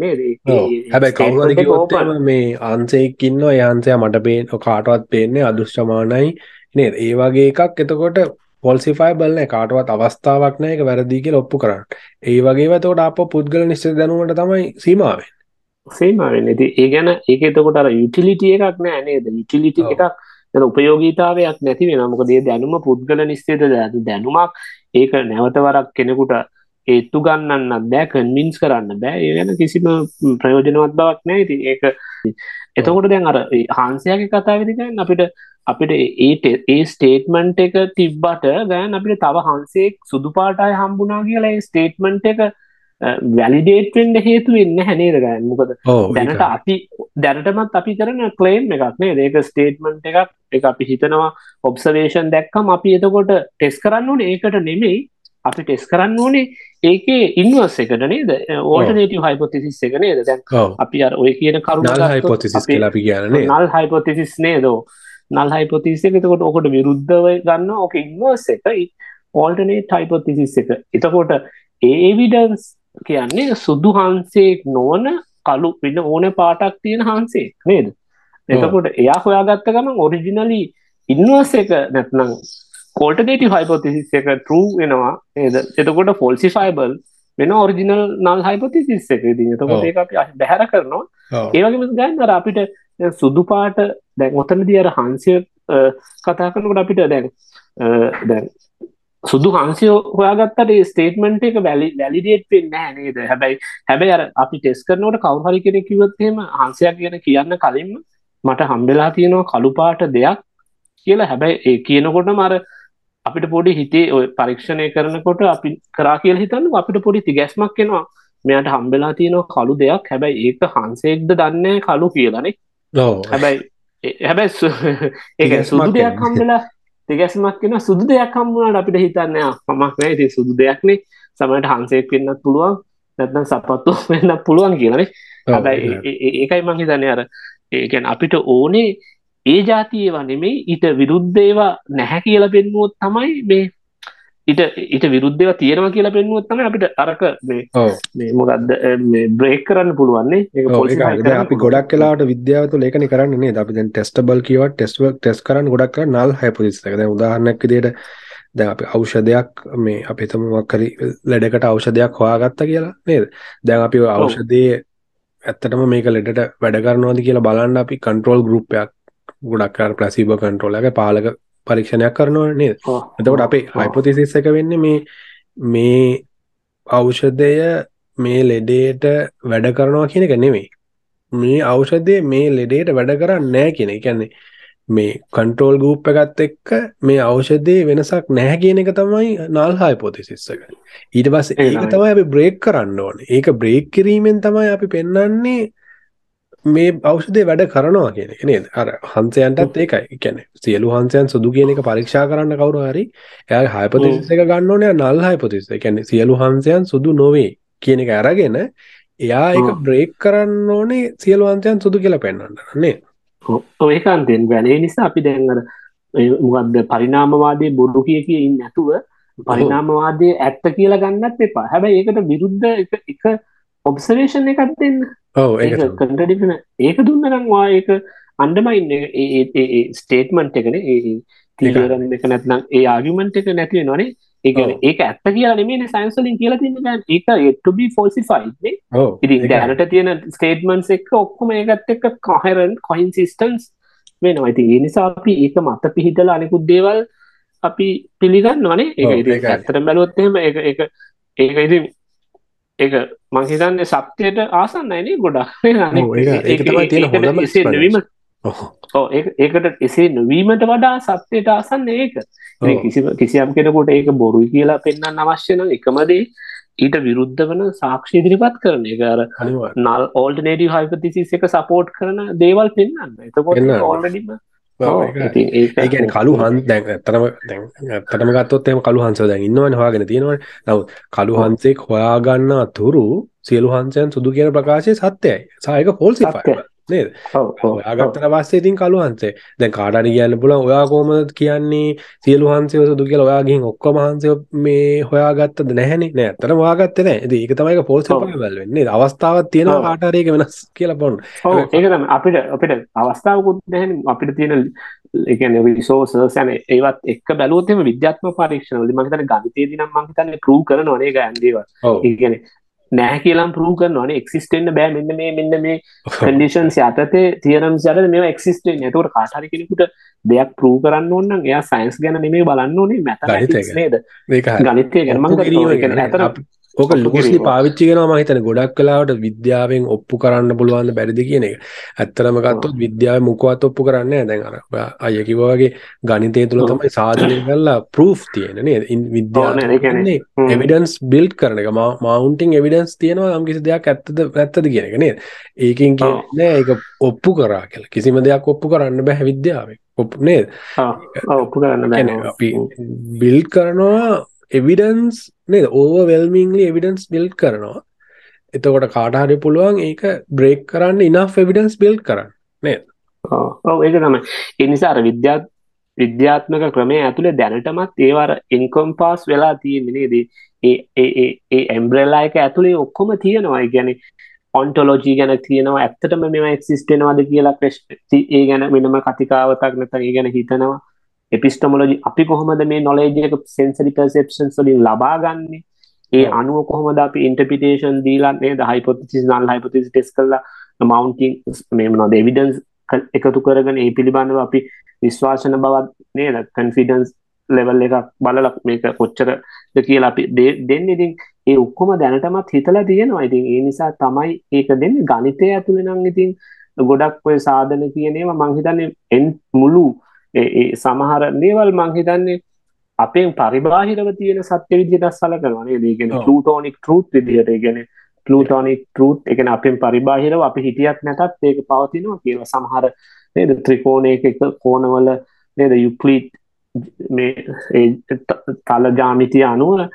හැබැයි කවුරි මේ අන්සෙක්කින්න යහන්සය මට පේන කාටවත් පේන්නේ අදුෂ්්‍රමාණයි නේ ඒ වගේ එකක් එතකොට පොල්සිෆයි බලන කාටවත් අවස්ථාවක් නෑ එක වැරදික ඔප්පු කරන්න. ඒ වගේ තකොට අප පුද්ගල නිශ්ච දැනුවට තමයි සීමාවෙන් සේමාවෙන් ඇති ඒ ගැන ඒක එතකොට අර යුටිලිටිය එකක් නෑ නේද? යුටිලිටි එකක් දැන උපයෝගීතාවයක් නැති වෙන මොකද ඒ දැනුම පුද්ගල නිශ්චේත දැනුමක්. ඒක නැවතවරක් කෙනෙකුට ඒත්තු ගන්නන්න බෑ. කන්මින්ස් කරන්න බෑ. ඒ ගැන කිසිම ප්‍රයෝජනවත් බවක් නෑ. ඉති ඒක එතකොට දැන් අර හාන්සයාගේ කතා විදිකන්න අපිට අපිට ඒට ඒ ස්ටේට්මන්ට් එක තිබ්බට ගෑන් අපිට තව හන්සේක් සුදු පාටයි හම්බුනා කියලා ස්ටේට්මන්ට් එක වැලිඩේට්ෙන්ඩ හේතු වෙන්න හැනේද ගෑන් මොකද දැනට අපි දැනටමත් අපි කරන කලේම් එකක් නේ ඒක ස්ටේට්මන්ට් එකක් එක අපි හිතනවා ඔබ්සවේෂන් දැක්කම අපි එතකොට ටෙස් කරන්න ඕන. ඒකට නෙමෙයි අපි ටෙස් කරන්න ඕනේ ඒකේ ඉන්වස් එකට නේද? ඕල්ටනේටව හයිපොතිසිස් එක නේද? දැන් අපි අර ඔය කියන කරුණ හයිපොතිසිස් අපි කියන්නේ නල් හයිපොතිසිස් නේදෝ? නල් හයිපොතිස එක. එතකොට ඔකට විරුද්ධව ගන්න ඕක ඉන්වර්ස් එක. ඕල්ටනේට් හයිපොතිසිස් එක. එතකොට ඒවිඩන්ස් කියන්නේ සුදු හන්සේක් නොවන කලු වෙන්න ඕන පාටක් තියෙන හන්සේ නේද? එතකොට එයා හොයාගත්ත ගමන් ඔරිජිනලි ඉන්වර්ස් එක නැත්නම් කෝල්ටනේටි හයිපොතිසිස් එක ටරු වෙනවා ඒද එතකොට ෆොල්සිෆයිබල් වෙන ඔරිජිනල් නල් හයිපොතිසිස් එක. දී එතකොට ඒ අපි බැහැර කරනවා. ඒවගේම ගන්න අර අපිට සුදු පාට දැන් ඔතනදී අර හන්සිය කතා කරනකොට අපිට දැන් දැන් සුදු හන්සිය හොයාගත්තට ස්ටේට්මන්ට් එක වැලි වැලිඩේට් වෙන්නේ නැහැ නේද? හැබැයි හැබැයි අර අපි ටෙස්ට් කරනකොට කවුරු හරි කෙනෙක් කිව්වොත් එහෙම හන්සියක් ගැන කියන්න කලින්ම මට හම්බෙලා තියෙනවා කළු පාට දෙයක් කියලා. හැබැයි ඒ කියනකොටම අර අපිට පොඩි හිතේ ඔය පරීක්ෂණය කරනකොට අපි කරා කියලා හිතන්න අපිට පොඩි තිගැස්මක් එනවා. මෙයාට හම්බෙලා තියෙනවා කළු දෙයක්. හැබැයි ඒක හන්සේක්ද දන්නේ කළු කියලානේ හැබැයි හැබැයි ඒ සුදු දෙයක් හම්බෙලා තිගැස්මක් කෙන සුදු දෙයක් හම්බුණට අපිට හිතන්න මමක් නෑ ඉති සුදු දෙයක්නේ සමට හන්සේක් වෙන්නත් පුළුවන්. නැත්නම් සපත්තු වෙන්න පුළුවන් කියලනේ හැබැයි ඒකයි මං හිතන්න අර ඒකැන් අපිට ඕනේ ඒ ජාතියවා නෙමේ ඊට විරුද්ධ ඒවා නැහැ කියල පෙන්නුවොත් තමයි මේ ඊට ඊට විරුද්ධව තියෙනවා කියලා පෙන්නුවත් තමයි අපිට අරක මේ මොකක්ද බ්‍රේක් කරන්න පුළුවන්නේ අපි ගොඩක් වෙලාවට විද්‍යාව තුළ ඒකනේ කරන්නේ? අපි දැන් ටෙස්ටබල් කියවට ටෙස්ට් ටෙස්ට් කරන්න ගොඩක් hypothesis එක. දැන් උදාහරණයක් විදිහට දැන් අපි ඖෂධයක් මේ අපි හිතමු මොකක් හරි ලෙඩකට ඖෂධයක් හොයාගත්තා කියලා නේද? දැන් අපි ඖෂධයේ ඇත්තටම මේක ලෙඩට වැඩ කරනවද කියලා බලන්න අපි කන්ට්‍රෝල් ගෲප් එකක් ගොඩක් කරලා ප්ලාසිබෝ කන්ට්‍රෝල් එක පාලක පරීක්ෂණයක් කරනවා නේද? එතකොට අපේ හයිපොතීසිස් එක වෙන්නේ මේ මේ ඖෂධය මේ ලෙඩේට වැඩ කරනවා කියන එක නෙමෙයි. මේ ඖෂධය මේ ලෙඩේට වැඩ කරන්නේ නැහැ කියන එක. කියන්නේ මේ කන්ට්‍රෝල් ගෲප් එකත් එක්ක මේ ඖෂධයේ වෙනසක් නැහැ කියන එක තමයි hypothesis එක. ඊට පස්සේ ඒ ඒක තමයි. අපි බ්‍රේක් කරන්න ඕනේ. ඒක බ්‍රේක් කිරීමෙන් තමයි අපි පෙන්වන්නේ මේ ඖෂධය වැඩ කරනවා කියන එක නේද? අර හංසයන්ටත් ඒකයි. කියන්නේ සියලු හංසයන් සුදු කියන එක පරීක්ෂා කරන්න කවුරු හරි එයාගේ hypothesis එක ගන්න ඕනේ null hypothesis. ඒ කියන්නේ සියලු හංසයන් සුදු නොවේ කියන එක අරගෙන එයා ඒක. බ්‍රේක් කරන්න ඕනේ සියලු හංසයන් සුදු කියලා පෙන්වන්න නේද? ඔය කාන්තෙන් වැලේ නිසා අපි දැන් අර මොකද්ද පරිණාමවාදී බොරු කිය කිය ඉන්නේ නැතුව පරිණාමවාදී ඇත්ත කියලා ගන්නත් එපා. හැබැයි ඒකට විරුද්ධ එක එක ඔබ්සර්වේෂන් එකක් දෙන්න. ඔව් ඒක ඒක. කන්ට්‍රඩික්ෂන් ඒක නම් ඒක අන්ඩර්මයින් ඒ ඒ ඒ ස්ටේට්මන්ට් එකනේ ඒ එක නැත්නම් ඒ ආගියුමන්ට් එක නැති වෙනවනේ. ඒ කියන්නේ ඒක ඇත්ත කියලා නෙමෙයිනේ සයන්ස් වලින් කියලා තින්නේ ඒක it to be falsified නේ. ඔව් ඉතින් ඒකයි. දැනට තියෙන ස්ටේට්මන්ට්ස් එක්ක ඔක්කොම ඒකත් එක්ක කොහෙරන්ට් කොයින්සිස්ටන්ස් වෙනවා. ඉතින් ඒ නිසා අපි ඒක මත පිහිටලා අනිකුත් දේවල් අපි ඒක ඒකයි. ඇත්තටම බැලුවොත් එහෙම ඒක ඒක ඒක ඉතින් ඒක මං හිතන්නේ සත්‍යයට ආසන්නයි නේ ගොඩක්. තියෙන ඒකට එසේ නොවීමට වඩා සත්‍යයට ආසන්න ඒක. කිසිම කිසියම් කෙනෙකුට ඒක බොරුයි කියලා පෙන්වන්න අවශ්‍ය නම් එකම දේ ඊට විරුද්ධ වන සාක්ෂි ඉදිරිපත් කරන එක අර. නල් ඕල්ටනේටව හයිපතිසිස් එක සපෝට් කරන දේවල් පෙන්න්න එතකොට. ඕල්ඩඩිම ඔව්, ඒකයි. ඒ කියන්නේ කළු හන්ස් දැන් ඇත්තටම දැන් ඇත්තටම ගත්තොත් එහෙම කළු හංසව දැන් ඉන්නවනේ හොයාගෙන තියෙනවනේ. නමුත් කළු ඔව්. හංසෙක් හොයාගන්න අතුරු සියලු හංසයන් සුදු කියන ප්‍රකාශය සත්‍යයි. සහ ඒක falsified සත්‍යයි. නේද? ඔව් හොයාගත්තට පස්සේ ඉතින් කළු හංසය. දැන් කාට හරි කියන්න පුළුවන් ඔයා කොහමද කියන්නේ සියලු හංසය සුදු කියලා ඔයා ගිහින් ඔක්කොම හංසය මේ හොයාගත්තද නැහැනේ. නෑ ඇත්තටම හොයාගත්තේ නෑ. ඉතින් ඒක තමයි ඒක falsifiable වෙන්නේ. නේද? අවස්ථාවක් තියෙනවා ඔව්. කාට හරි ඒක වෙනස් කියලා බලන්න. ඔව් ඒක තමයි අපිට අපිට අවස්ථාවකුත් නැහැ අපිට තියෙන ඒ කියන්නේ රිසෝර්සස් යන ඒවත් එක්ක බැලුවොත් එහෙම විද්‍යාත්මක පරීක්ෂණ වලදී මම හිතන්නේ ගණිතයේදී නම් මම හිතන්නේ ප්‍රූව් කරනවා නේ ගෑන් දේවල්. ඒ කියන්නේ නැහැ කියලා ප්‍රූව් කරනවා නේ එක්සිස්ට් වෙන්න බෑ මෙන්න මේ මෙන්න මේ කන්ඩිෂන්ස් යටතේ තියරම්ස් යටතේ මේවා එක්සිස්ට් වෙන්නේ. ඒතකොට කාට හරි කෙනෙකුට දෙයක් ප්‍රූව් කරන්න ඕන නම් එයා සයන්ස් ගැන නෙමෙයි බලන්න ඕනේ ගැන. නේද? ඒක හරි. ගණිතය ඕක ලූස්ලි. පාවිච්චි කරනවා මම හිතන්නේ ගොඩක් වෙලාවට විද්‍යාවෙන් ඔප්පු කරන්න පුළුවන් බැරිද කියන එක. ඇත්තටම ගත්තොත් විද්‍යාවේ මොකවත් ඔප්පු කරන්නේ නැහැ. දැන් අර අයියා කිව්වා වගේ ගණිතය තුල. තමයි සාධනය කරලා ප්‍රූෆ් තියෙන්නේ නේද? විද්‍යාව කියන්නේ. එවිඩන්ස් බිල්ඩ් කරන එක මවුන්ටින් එවිඩන්ස් තියෙනවා යම් කිසි දෙයක් ඇත්තද නැත්තද කියන එක නේද? ඒකෙන්. කියන්නේ ඒක ඔප්පු කරා කියලා. කිසිම දෙයක් ඔප්පු කරන්න බෑ විද්‍යාවෙන්. ඔප්පු නේද? ඔව් ඔප්පු කරන්න බෑ බිල්ඩ් කරනවා එවිඩන්ස් නේද? ඕවර්වෙල්මින්ලි එවිඩන්ස් බිල්ඩ් කරනවා. එතකොට කාට හරි පුළුවන් ඒක බ්‍රේක් කරන්න ඉනෆ් එවිඩන්ස් බිල්ඩ් කරන්න. ඔව්. ඒක තමයි. ඒ නිසා අර විද්‍යා විද්‍යාත්මක ක්‍රමය ඇතුලේ දැනටමත් ඒවර ඉන්කොම්පාස් වෙලා තියෙන්නේ නේද? ඒ ඒ ඒ ඒ එම්බ්‍රෙලා එක ඇතුලේ ඔක්කොම තියෙනවා. ඒ කියන්නේ ඔන්ටොලොජි ගැන තියෙනවා ඇත්තටම මේවා එක්සිස්ට් වෙනවද කියලා ප්‍රශ්න ඒ ගැන වෙනම කතිකාවතක් නැත්නම් ඒ ගැන හිතනවා. එපිස්ටමොලොජි අපි කොහොමද මේ නොලෙජ් එක සෙන්සරි පර්සෙප්ෂන්ස් වලින් ලබා ගන්නෙ? ඒ. අනුව කොහොමද අපි ඉන්ටර්ප්‍රිටේෂන් දීලා නේද? හයිපොතෙසිස් නල් හයිපොතෙසිස් ටෙස්ට් කරලා මවුන්ටින් මේ මොනවද එවිඩන්ස් එකතු කරගෙන ඒ පිළිබඳව අපි විශ්වාසන බවත් නේද? කන්ෆිඩන්ස් ලෙවල් එකක් බලලා මේක කොච්චරද කියලා අපි දෙන්නේ. ඉතින් ඒ ඔක්කොම දැනටමත් හිතලා තියෙනවා. ඉතින් ඒ නිසා තමයි ඒක දෙන්නේ. ගණිතය ඇතුලේ නම් ඉතින් ගොඩක් ඔය සාධන කියන ඒවා මං හිතන්නේ මුළු ඒ සමහර දේවල් මං හිතන්නේ අපෙන් පරිබාහිරව තියෙන සත්‍ය විදිහට සලකනවා නේද? ඒ කියන්නේ ඔව්. ප්ලූටෝනික් ට්‍රූත් විදිහට. ඒ කියන්නේ ප්ලූටෝනික් ට්‍රූත් කියන්නේ අපෙන් පරිබාහිරව අපි හිතියත් නැතත් ඒක පවතිනවා කියලා සමහර නේද ත්‍රිකෝණයක එක කෝණවල නේද යුක්ලිඩ් මේ තල ජාමිතිය අනුව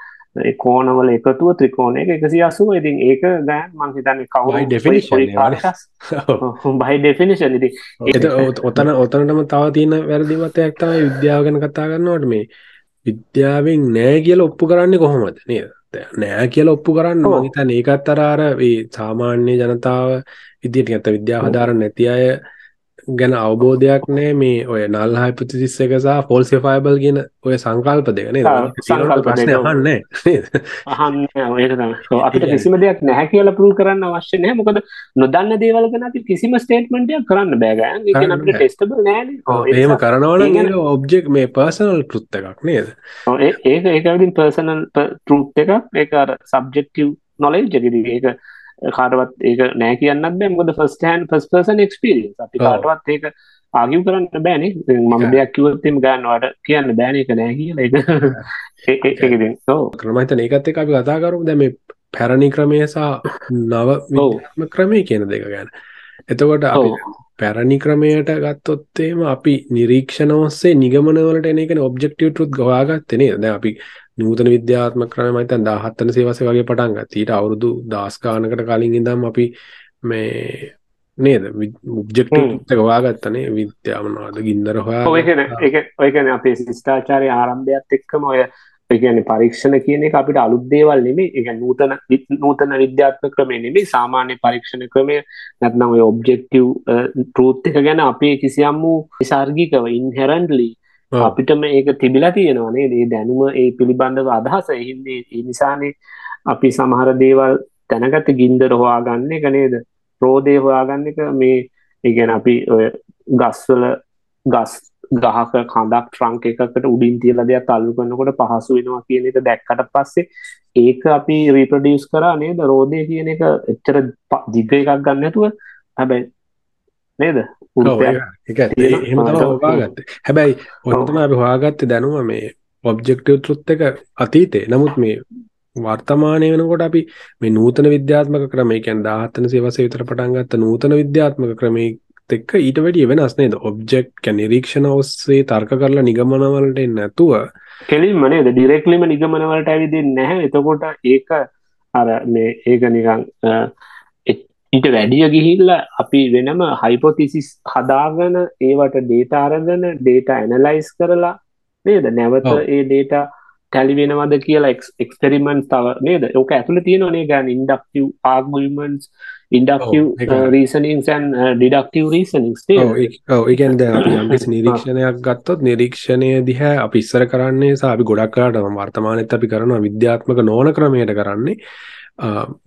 ඒ කෝණවල එකතුව ත්‍රිකෝණයක 180 ඉතින් ඒක දැන් මං හිතන්නේ ඒවානේ. බයි ඩෙෆිනිෂන් ඔත- ඔතන ඔතනටම තව තියෙන වැරදි මතයක් තමයි විද්‍යාව ගැන කතා කරනවට මේ විද්‍යාවෙන් නෑ කියල ඔප්පු කරන්නේ කොහොමද? නේද? නෑ කියල ඔප්පු කරන්න. මහිතන් ඒකත් අරාර සාමාන්‍ය ජනතාව විදිට ඇත විද්‍යාව හදාරන්න නැති අය ගැන අවබෝධයක් නෑ මේ ඔය නල් හයිපතිසිස් එක සහ ෆෝල්ස ෆයිබල් කියන ඔය සංකල්ප දෙක නේද? ආ, සංකල්ප ප්‍රශ්න. අහන්නේ? අහන්න අපිට කිසිම දෙයක් නැහැ කියලා ප්‍රූව් කරන්න අවශ්‍ය නැහැ. මොකද නොදන්න දේවල් ගැන අපි කිසිම ස්ටේට්මන්ට් එකක් කරන්න බෑ ගෑන්. ඒ කියන්නේ කරන්න අපිට බෑ. ටෙස්ටබල් නෑනේ. ඔව්, ඒ එහෙම නිසා- කරනවා ඒ නම් ගැන- ඒක ඔබ්ජෙක්ට් මේ පර්සනල් ට්‍රුත් එකක් නේද? ඒ- ඒක ඒක විදිහින් පර්සනල් ට්‍රූත් එකක්. අර සබ්ජෙක්ටිව් නොලෙජ් එක. ඉතින් ඒක කාටවත් ඒක නෑ කියන්නත් බෑ. මොකද first hand first person experience. අපි. කාටවත් ඒක ආගිව් කරන්න බෑනේ. මම දෙයක් කිව්වොත් එimhe ගන්න ඔයාලට කියන්න බෑනේ ඒක නෑ කියලා. ඒක ඒ- ඒ- *laughs* ඒක ඉතින් ඔව්. ක්‍රමහිතන ඒකත් එක්ක අපි කතා කරමු දැන් මේ පැරණි ක්‍රමය සහ නව ක්‍රමය කියන දෙක ගැන. එතකොට. පැරණි ක්‍රමයට ගත්තොත් එහෙම අපි නිරීක්ෂණ ඔස්සේ නිගමන වලට එන එකනේ ඔබ්ජෙක්ටිව් ට්‍රුත් හොයාගත්තේ නේද? දැන් අපි නූතන විද්‍යාත්මක ක්‍රම මම හිතන්නේ 17 වෙනි සියවසේ වගේ පටන් ගත්තා. ඊට අවුරුදු 10 ගානකට කලින් ඉඳන් අපි මේ නේද ඔබ්ජෙක්ටිව් එක හොයාගත්තනේ විද්‍යාව මොනවද ගින්දර ඔව් ඒ කියන්නේ. ඒක ඔය කියන්නේ අපේ ශිෂ්ටාචාරයේ ආරම්භයත් එක්කම ඔය ඒ කියන්නේ පරීක්ෂණ කියන එක අපිට අලුත් දේවල් නෙමෙයි. ඒ කියන්නේ නූතන නූතන විද්‍යාත්මක ක්‍රමය නෙමෙයි. සාමාන්‍ය පරීක්ෂණ ක්‍රමය නැත්නම් ඔය ඔබ්ජෙක්ටිව් ට්‍රූත් එක ගැන අපේ කිසියම් වූ නෛසර්ගිකව ඉන්හෙරන්ට්ලි ඔව්. අපිටම ඒක තිබිලා තියෙනවා නේද? ඒ දැනුම ඒ පිළිබඳව අදහස. ඒ හින්දා ඒ නිසානේ අපි සමහර දේවල් දැනගත ගින්දර හොයාගන්න එක නේද? රෝදේ හොයාගන්න එක මේ ඒ කියන්නේ අපි ඔය ගස්වල ගස් ගහක කඳක් ට්‍රංක් එකකට උඩින් තියලා දෙයක් අල්ලු කරනකොට පහසු වෙනවා කියන එක දැක්කට පස්සේ ඒක අපි රීප්‍රොඩියුස් කරා නේද රෝදේ කියන එක එච්චර ප- දිග එකක් ගන්න නැතුව හැබැයි නේද. එහෙම. හොයාගත්තේ. හැබැයි ඔන්න ඔව්. තමයි අපි හොයාගත්තේ දැනුම මේ ඔබ්ජෙක්ටිව් ට්‍රුත් එක අතීතේ. නමුත් මේ වර්තමානයේ වෙනකොට අපි මේ නූතන විද්‍යාත්මක ක්‍රම, ඒ කියන්නේ 17 වෙනි සියවසේ විතර පටන් ගත්ත නූතන විද්‍යාත්මක ක්‍රමයේත් එක්ක ඊට වැඩිය වෙනස් නේද? කියන්නේ නිරීක්ෂණ ඔස්සේ තර්ක කරලා නිගමන වලට එන්නේ නැතුව කෙලින්ම නේද ඩිරෙක්ට්ලිම නිගමන වලට ඇවිදින්නේ නැහැ එතකොට ඒක අර මේ ඒක එ- ඊට වැඩිය ගිහිල්ලා අපි වෙනම හයිපොතිසිස් හදාගෙන ඒවට ඩේටා අරගෙන ඩේටා ඇනලයිස් කරලා නේද? නැවත. ඒ ඩේටා ටැලි වෙනවද කියලා එක්ස්පෙරිමන්ට් තව නේද? ඕක ඇතුළේ තියෙනවා නේ ගන්න inductive arguments inductive and deductive reasonings ඔව් ඒ- ඔව් ඒ කියන්නේ දැන් අපි යම්කිසි නිරීක්ෂණයක් ගත්තොත් නිරීක්ෂණය දිහා අපි ඉස්සර කරන්නේ සහ අපි ගොඩක් කරාට වර්තමානෙත් අපි කරනවා විද්‍යාත්මක නොවන ක්‍රමයට කරන්නේ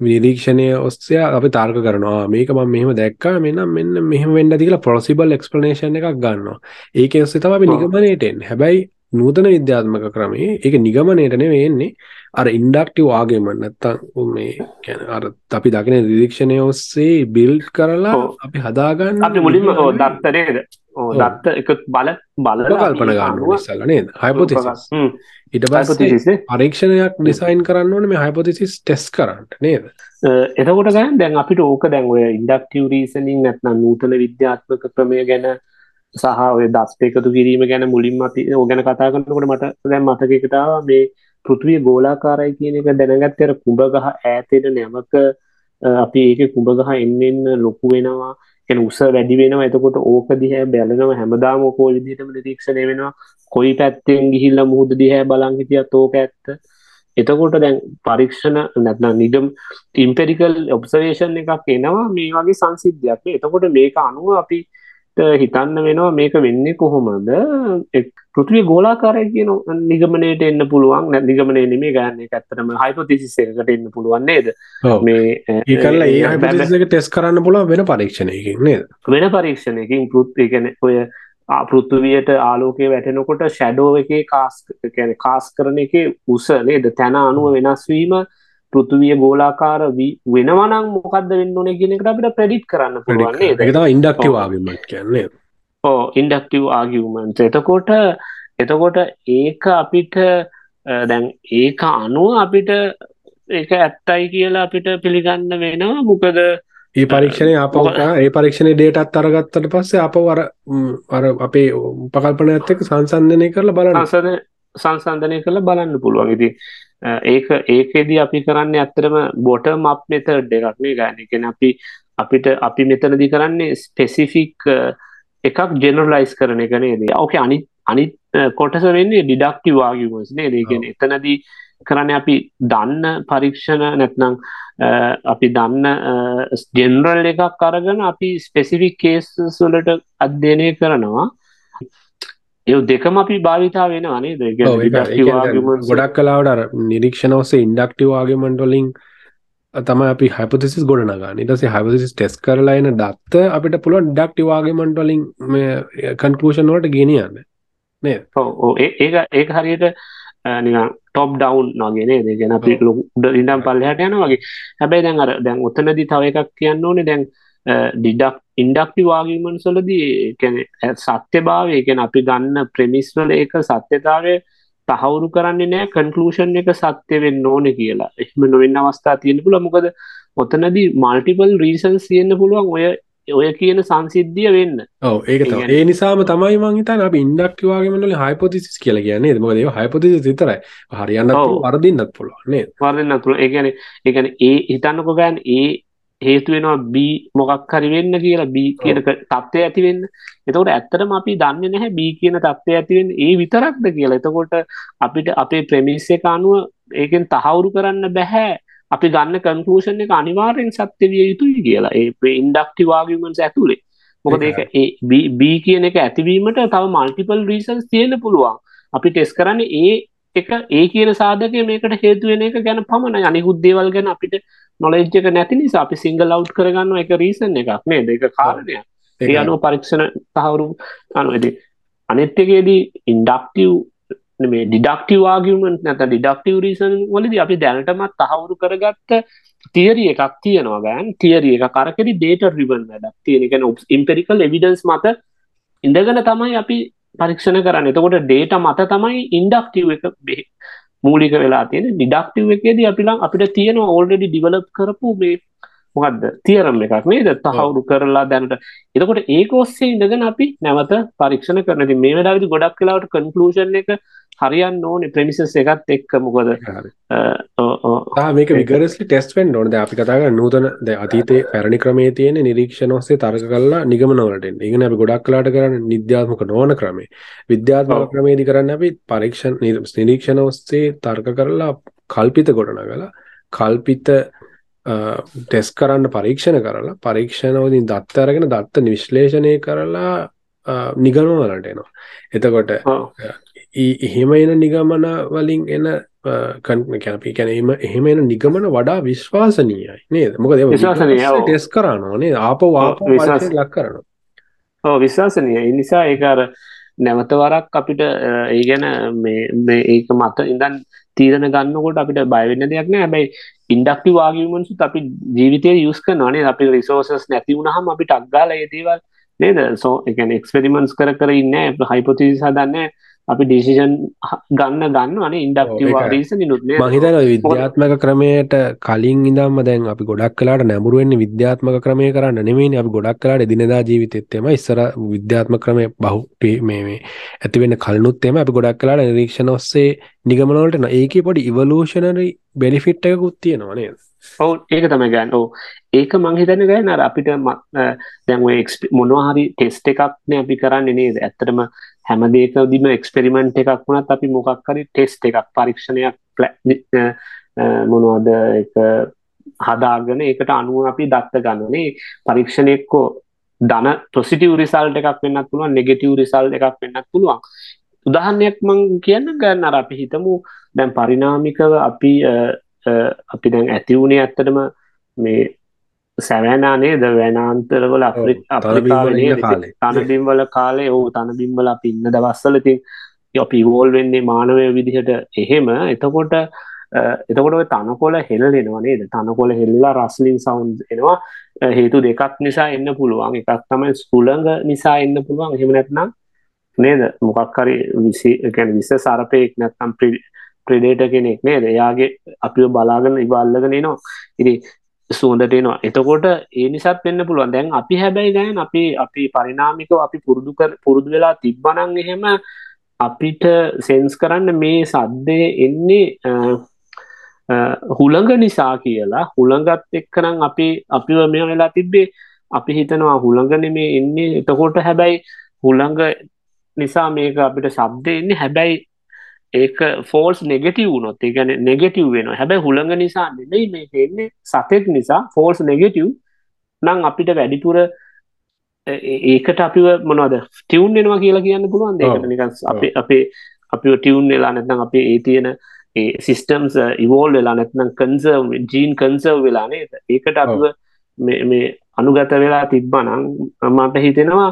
නිරීක්ෂණය ඔස්සේ අපි තර්ක කරනවා. "ආ, මේක මම මෙහෙම දැක්කා. මෙන්න මෙන්න මෙහෙම වෙන්න කියලා plausible explanation එකක් ගන්නවා. ඒකෙන් ඔස්සේ තමයි අපි ඔව්. නිගමනයට එන්නේ. හැබැයි නූතන විද්‍යාත්මක ක්‍රමයේ ඒක නිගමනයට නෙවෙයි එන්නේ අර ඉන්ඩක්ටිව් ආගමෙන්ට් නැත්තම් මේ කියන්නේ අර අපි දකින නිරීක්ෂණය ඔස්සේ බිල්ඩ් කරලා. අපි හදාගන්න අපි මුලින්ම ඔව් විද්‍යාවේ දත්ත නේද ඔව්. දත්ත එක බල බලලා උපකල්පන අපි ගන්න ඉස්සල්ලා නේද හයිපොතෙසිස් ඊට පස්සේ. පරීක්ෂණයක් ඩිසයින් කරන්න ඕනේ මේ හයිපොතෙසිස් ටෙස්ට් කරන්න නේද එතකොට ගන්න දැන් අපිට ඕක දැන් ඔය ඉන්ඩක්ටිව් රීසනින් නැත්නම් නූතන විද්‍යාත්මක ක්‍රමය ගැන සහ ඔය දස්ත එකතු කිරීම ගැන මුලින්ම අපි ඕක ගැන කතා කරනකොට මට දැන් මතකයකට ආවා මේ පෘථිවිය ගෝලාකාරයි කියන එක දැනගත්තේ අර කුඹ ගහ ඈතෙන නැමක අ, අපි ඒකේ කුඹ ගහ එන්න එන්න ලොකු වෙනවා. කියන්නේ උස වැඩි වෙනවා. එතකොට ඕක දිහා බලනවා. හැමදාම ඕක ওই විදිහටම නිරීක්ෂණය වෙනවා. කොයි පැත්තෙන් ගිහිල්ලා මුහුද දිහා බලන් හිටියත් ඕක ඇත්ත. එතකොට දැන් පරීක්ෂණ නැත්නම් නිගම් ඉම්පෙරිකල් ඔබ්සර්වේෂන් එකක් එනවා. මේ වගේ සංසිද්ධියක්. නේ. එතකොට මේක අනුව අපිට හිතන්න වෙනවා මේක වෙන්නේ කොහොමද? පෘථිවිය ගෝලාකාරයි කියන නිගමනයට එන්න පුළුවන්. නිගමනය නෙමෙයි ගන්න ඒක ඇත්තටම හයිපොතීසිස් එකකට එන්න පුළුවන් නේද? මේ අ, ඒ ටෙස්ට් කරන්න පුළුවන් වෙන පරීක්ෂණයකින් නේද? වෙන පරීක්ෂණයකින්. පෘත් ගැන ඔය පෘථිවියට ආලෝකය වැටෙනකොට ෂැඩෝ එකේ කාස් කියන්නේ කාස් කරන එකේ උස නේද? තැන අනුව වෙනස් වීම පෘථිවිය ගෝලාකාර වී වෙනවා නම් මොකද්ද වෙන්න ඕනේ කියන එකට අපිට ප්‍රෙඩික්ට් කරන්න පුළුවන් නේද? ඒක තමයි ඉන්ඩක්ටිව් ඔව්. ආගමන්ට් කියන්නේ ඕ ඉන්ඩක්ටිව් ආගියුමන්ට් එතකොට එතකොට ඒක අපිට දැන් ඒක අනුව අපිට ඒක ඇත්තයි කියලා අපිට පිළිගන්න වෙනවා. මොකද ඒ පරීක්ෂණය මොකද- ඒ පරීක්ෂණයේ ඩේටාත් අරගත්තට පස්සේ අපව අර ම්, අර අපේ උපකල්පනයත් එක්ක සංසන්දනය කරලා බලන්න සංසන්ධනය කළ බලන්න පුළුවන්. ඉතින් අ, ඒක ඒකෙදී අපි කරන්නේ ඇත්තටම බොටම් අප් මෙතඩ් එකක් නේ ගන්න. ඒ කියන්නේ අපි අපිට අපි මෙතනදී කරන්නේ ස්පෙસિෆික් එකක් ජෙනරලයිස් කරන එක නේද? ඕකේ අනිත් අනිත් කොටස වෙන්නේ ඩිඩක්ටි වාගමස් නේ දේගෙන එතනදී කරන්න අපි දන්න පරීක්ෂණ නැත්නම් අපි දන්න ජෙනරල් එකක් අරගෙන අපි ස්පෙසිෆික් කේස් සුලට අධ්‍යයනය කරනවා ඒ දෙකම අපි භාවිතා වෙන අනේ ගොඩක් කලාවට නිරීක්ෂණ ඔස්සේ ඉන්ඩක්ටව ආගමන්ටොලින් තම අපි හපතිසිස් ගොඩනගන්න. ඉටස හපසිස් ටෙස් කරලායන දත්ත අපිට පුළුවන් ඩක්ටි වාගමන්ටොලින් කන්කලෂන් වලට ගෙනියන්න. නේ ඒ ඒක හරියට ටොප් ඩවුන් නගේ දෙගෙන අපි ලොකුඩ ඉඩම් පල්ලහට යන වගේ. හැබැයි දැන් අර දැන් ඔතනදි තව එකක් කියන්න ඕනේ. දැන් ඩිඩක් ඉන්ඩක්ටි වාගීමන් සොලදී සත්‍ය භාවය ගැන අපි ගන්න ප්‍රමිස්වල එක සත්‍යතාවය තහවුරු කරන්නේ නෑ කන්කලූෂන් එක සත්‍ය වෙන්න ඕන කියලා. එහම නොවෙන්න අවස්ථා තියෙන පුළ මොකද ඔතනදී මල්ටිපල් රීසන්ස් තියෙන්න්න පුළුවන් ඔය ඔය කියන සංසිද්ධිය වෙන්න. ඕ ඒක ඒ නිසාම තමයි මංහිතන් අප ඉන්ඩක්වාගේමල හයිපොතිසිස් කියල කියන්නේ මොකද හයිපොතිසි සිතරයි හරියන්න වරදින්නත් පුළුවන්නේ වරදින්න තුළ ඒගැන එකන ඒ හිතන්නකො ගෑන් ඒ හේතුවෙනවා බී මොකක් හරි වෙන්න කියලා බී කියන තත්ත්වය ඇතිවෙන්න එතකොට ඇත්තරම අපි දන්න නැහැ බී කියන තත්ත්වය ඇතිවෙන් ඒ විතරක්ද කියලා. එතකොට අපිට අපේ ප්‍රමිස්සේ අනුව ඒකෙන් තහවුරු කරන්න බැහැ අපි ගන්න කන්කලූෂන් එක අනිවාර්යෙන් සත්‍ය විය යුතුයි කියලා. ඒ ඉන්ඩක්ටි වාගමන්ස් ඇතුළේ මොකද ඒක ඒ බී කියන එක ඇතිවීමට තව මල්ටිපල් රීසන්ස් තියෙන පුළුවන්. අපි ටෙස් කරන්න ඒ එක ඒ කියන සාධක මේකට හේතුවෙන එක ගැන පමණ අනිකුත් දේවල් ගැන අපිට නොලෙජ්ජක නැති නිසා අපි සිංගල් අවු් කරගන්න එක රීසන් එකක් මේ දෙක කාරණය ඒ අනුව පරීක්ෂණ තහවුරු අනුවද අනෙත්තකේදී ඉන්ඩක්ටව් මේ ඩිඩක්ටව ආගමට නැත ඩිඩක්ටව රීසන් වලද අපි දැනටමත් තහවුරු කරගත්ත තියරිය එකක් තියෙනවා ගෑන්. තියරිය එක කරකෙරි ඩේට රිවන් වැඩක් තියෙනකැන ඉම්පෙරිකල් එවිඩන්ස් මත ඉඳගෙන තමයි අපි පරීක්ෂණ කරන්න. එතකොට ඩේට මත තමයි ඉන්ඩක්ටව එක මූලික වෙලා තියෙන ඩිඩක්ටව එකේද අපිලා අපිට තියෙනවා ඕල්ඩඩි ඩිවලප් කරපු මේ මොකක්ද තියරම් එකක් නේද? තහවුරු කරලා දැනට. එතකොට ඒක ඔස්සේ ඉඳගෙන අපි නැවත පරීක්ෂණ කරනති මේ වෙලාවිදි ගොඩක් කලාවට කන්කලූෂන් එක හරියන්න ඕනේ ප්‍රමිසස් එකත් එක්ක. මොකද මේක විගරස්ලි ටෙස්ටෙන් ඕනද අපි කතාග නූතන ද අතීතේ පැරණි ක්‍රමේ තියෙන නිරීක්ෂණ ඔස්සේ තරක කල්ලා නිගමනවලට ඉගෙන අපි ගොඩක් කලාට කරන්න නිද්‍යාත්මක නොවන ක්‍රමේ. විද්‍යාත්මක ක්‍රමේදි කරන්න අපි පරීක්ෂණ නිරීක්ෂණ ඔස්සේ තර්ක කරලා කල්පිත ගොඩනගලා කල්පිත ටෙස් කරන්න පරීක්ෂණ කරලා පරීක්ෂණවදින් දත්ත අරගෙන දත්ත විශ්ලේෂණය කරලා නිගනුවලට එනවා. එතකොට එහෙම එන නිගමන වලින් එන කැනපි කැනීම එහෙම එන නිගමන වඩා විශ්වාසනීයයි නේද? මොකද ටෙස් කරනවානේ ආප වාප විශවාස ලක් කරනවා. ඕ විශ්වාසනය නිසා ඒකාර නැවතවරක් අපිට ඒ ගැන මේ ඒක මත ඉඳන් තීරණ ගන්නකොට අපිට බයවෙන්න දෙයක් නෑ. හැබැයි ඉන්ඩක්ටි වාගමන්සුත් අපි ජීවිතය යුස් කරනවානේ අපි රිසෝසස් නැති වුණහම අපිට අක්ගාල ඒදේවල් නේද? සෝ එකන එක්ස්පෙරිමන්ස් කර කර ඉන්න හයිපොතිසි සදන්න අපි ඩිසිෂන් ගන්න ගන්න අන ඉන්ඩක්ටව රීසන නුත් මහිතන විද්‍යාත්මක ක්‍රමයට කලින් ඉදම් දැන් අපි ගොඩක් කලාට නැමුරුවෙන් විද්‍යාත්මක ක්‍රමය කරන්න නෙමේ අපි ගොඩක් කලාට දිනදා ජීවිතෙත්තෙම ඉස්සර විද්‍යාත්ම ක්‍රමය බහු මේ ඇතිවෙන්න කලනුත්තෙම අපි ගොඩක් කලාට නිරීක්ෂණ ඔස්සේ නිගමනවලට ඒක පොඩි ඉවලූෂණරි බෙනිෆිට්ටකුත් තියෙනවානේ ඔවු ඒක තමයි ගන්න. ඕ ඒක මංහිතන ගෑ නර අපිට දැන් මොනවාහරි ටෙස්ට එකක්න අපි කරන්න නේද? ඇත්තටම හැම දේකදිම එක්ස්පෙරිමෙන්ට් එකක් වුණත් අපි මොකක් හරි ටෙස්ට් එකක් පරීක්ෂණයක් මොනවද එක හදාගෙන ඒකට අනුව අපි දත්ත ගන්නනේ පරීක්ෂණයක්කෝ දන පොසිටව රිසල්ට එකක් වෙන්නත් පුළුවන් නෙගෙටව රිසල් එකක් වෙන්නත් පුළුවන්. උදාහන්නයක් මං කියන්න ගන්න අර අපි හිතමු. දැන් පරිනාමිකව අපි අපි දැන් ඇතිවුණේ ඇත්තටම මේ සැවෑනා නේද? වැනාන්තරවල අප්‍රිකාවනේ තනබිම්වල කාලේ. ඕ තනබිම්වල අපි ඉන්න දවස්සලති අපි වෝල් වෙන්නේ මානවය විදිහට එහෙම. එතකොට එතකොට තනකොල හෙලෙනවා නේද? තනකොල හෙල්ලා රස්ලින් සවුන්් එනවා. හේතු දෙකක් නිසා එන්න පුළුවන්. එකක් තමයි ස්කුලඟ නිසා එන්න පුළුවන්. එහෙම නැත්නම් නේද? මොකක්කරි විසි ගැන විස සරපයෙක් නැත්තම් ප්‍රඩේට කෙනෙක් නේද? එයාගේ අපිව බලාගෙන ඉබල්ලගෙන නවා ඉරි සුවඳට එනවා. එතකොට ඒ නිසාත් වෙන්න පුළුවන්. දැන් අපි හැබැයි ගැන අපි අපි පරිනාමිකව අපි පුරුදු කර පුරුදු වෙලා තිබ්බනං එහෙම අපිට සෙන්ස් කරන්න මේ සද්දය එන්නේ හුළඟ නිසා කියලා. හුළඟත් එක්කනම් අපි අපිව මෙ වෙලා තිබ්බේ. අපි හිතනවා හුළඟන මේ එන්නේ. එතකොට හැබැයි හුළඟ නිසා මේක අපිට ශබ්දෙන්නේ හැබැයි ඒක ෆෝල්ස් නෙගෙටව් වුණොත් ඒ ගැන නෙගෙටව් වෙන හැබැයි හුළඟ නිසා නෙමෙයි මේක එන්නේ සතෙක් නිසා ෆෝල්ස් නෙගෙටව් නම් අපිට වැඩිපුර ඒකට අපිව මොනවද ටියවුන් වෙනවා කියලා කියන්න පුළුවන් දෙකට නිකන් අපේ අපේ අපිව ටියවුන් වෙලා නැත්නම් අපේ ඒ තියෙන ඒ සිස්ටම්ස් ඉවෝල් වෙලා නැත්නම් කන්සර්ව් ජීන් කන්සර්ව් වෙලා නේද? ඒකට අපිව මේ අනුගත වෙලා තිබ්බනම් මට හිතෙනවා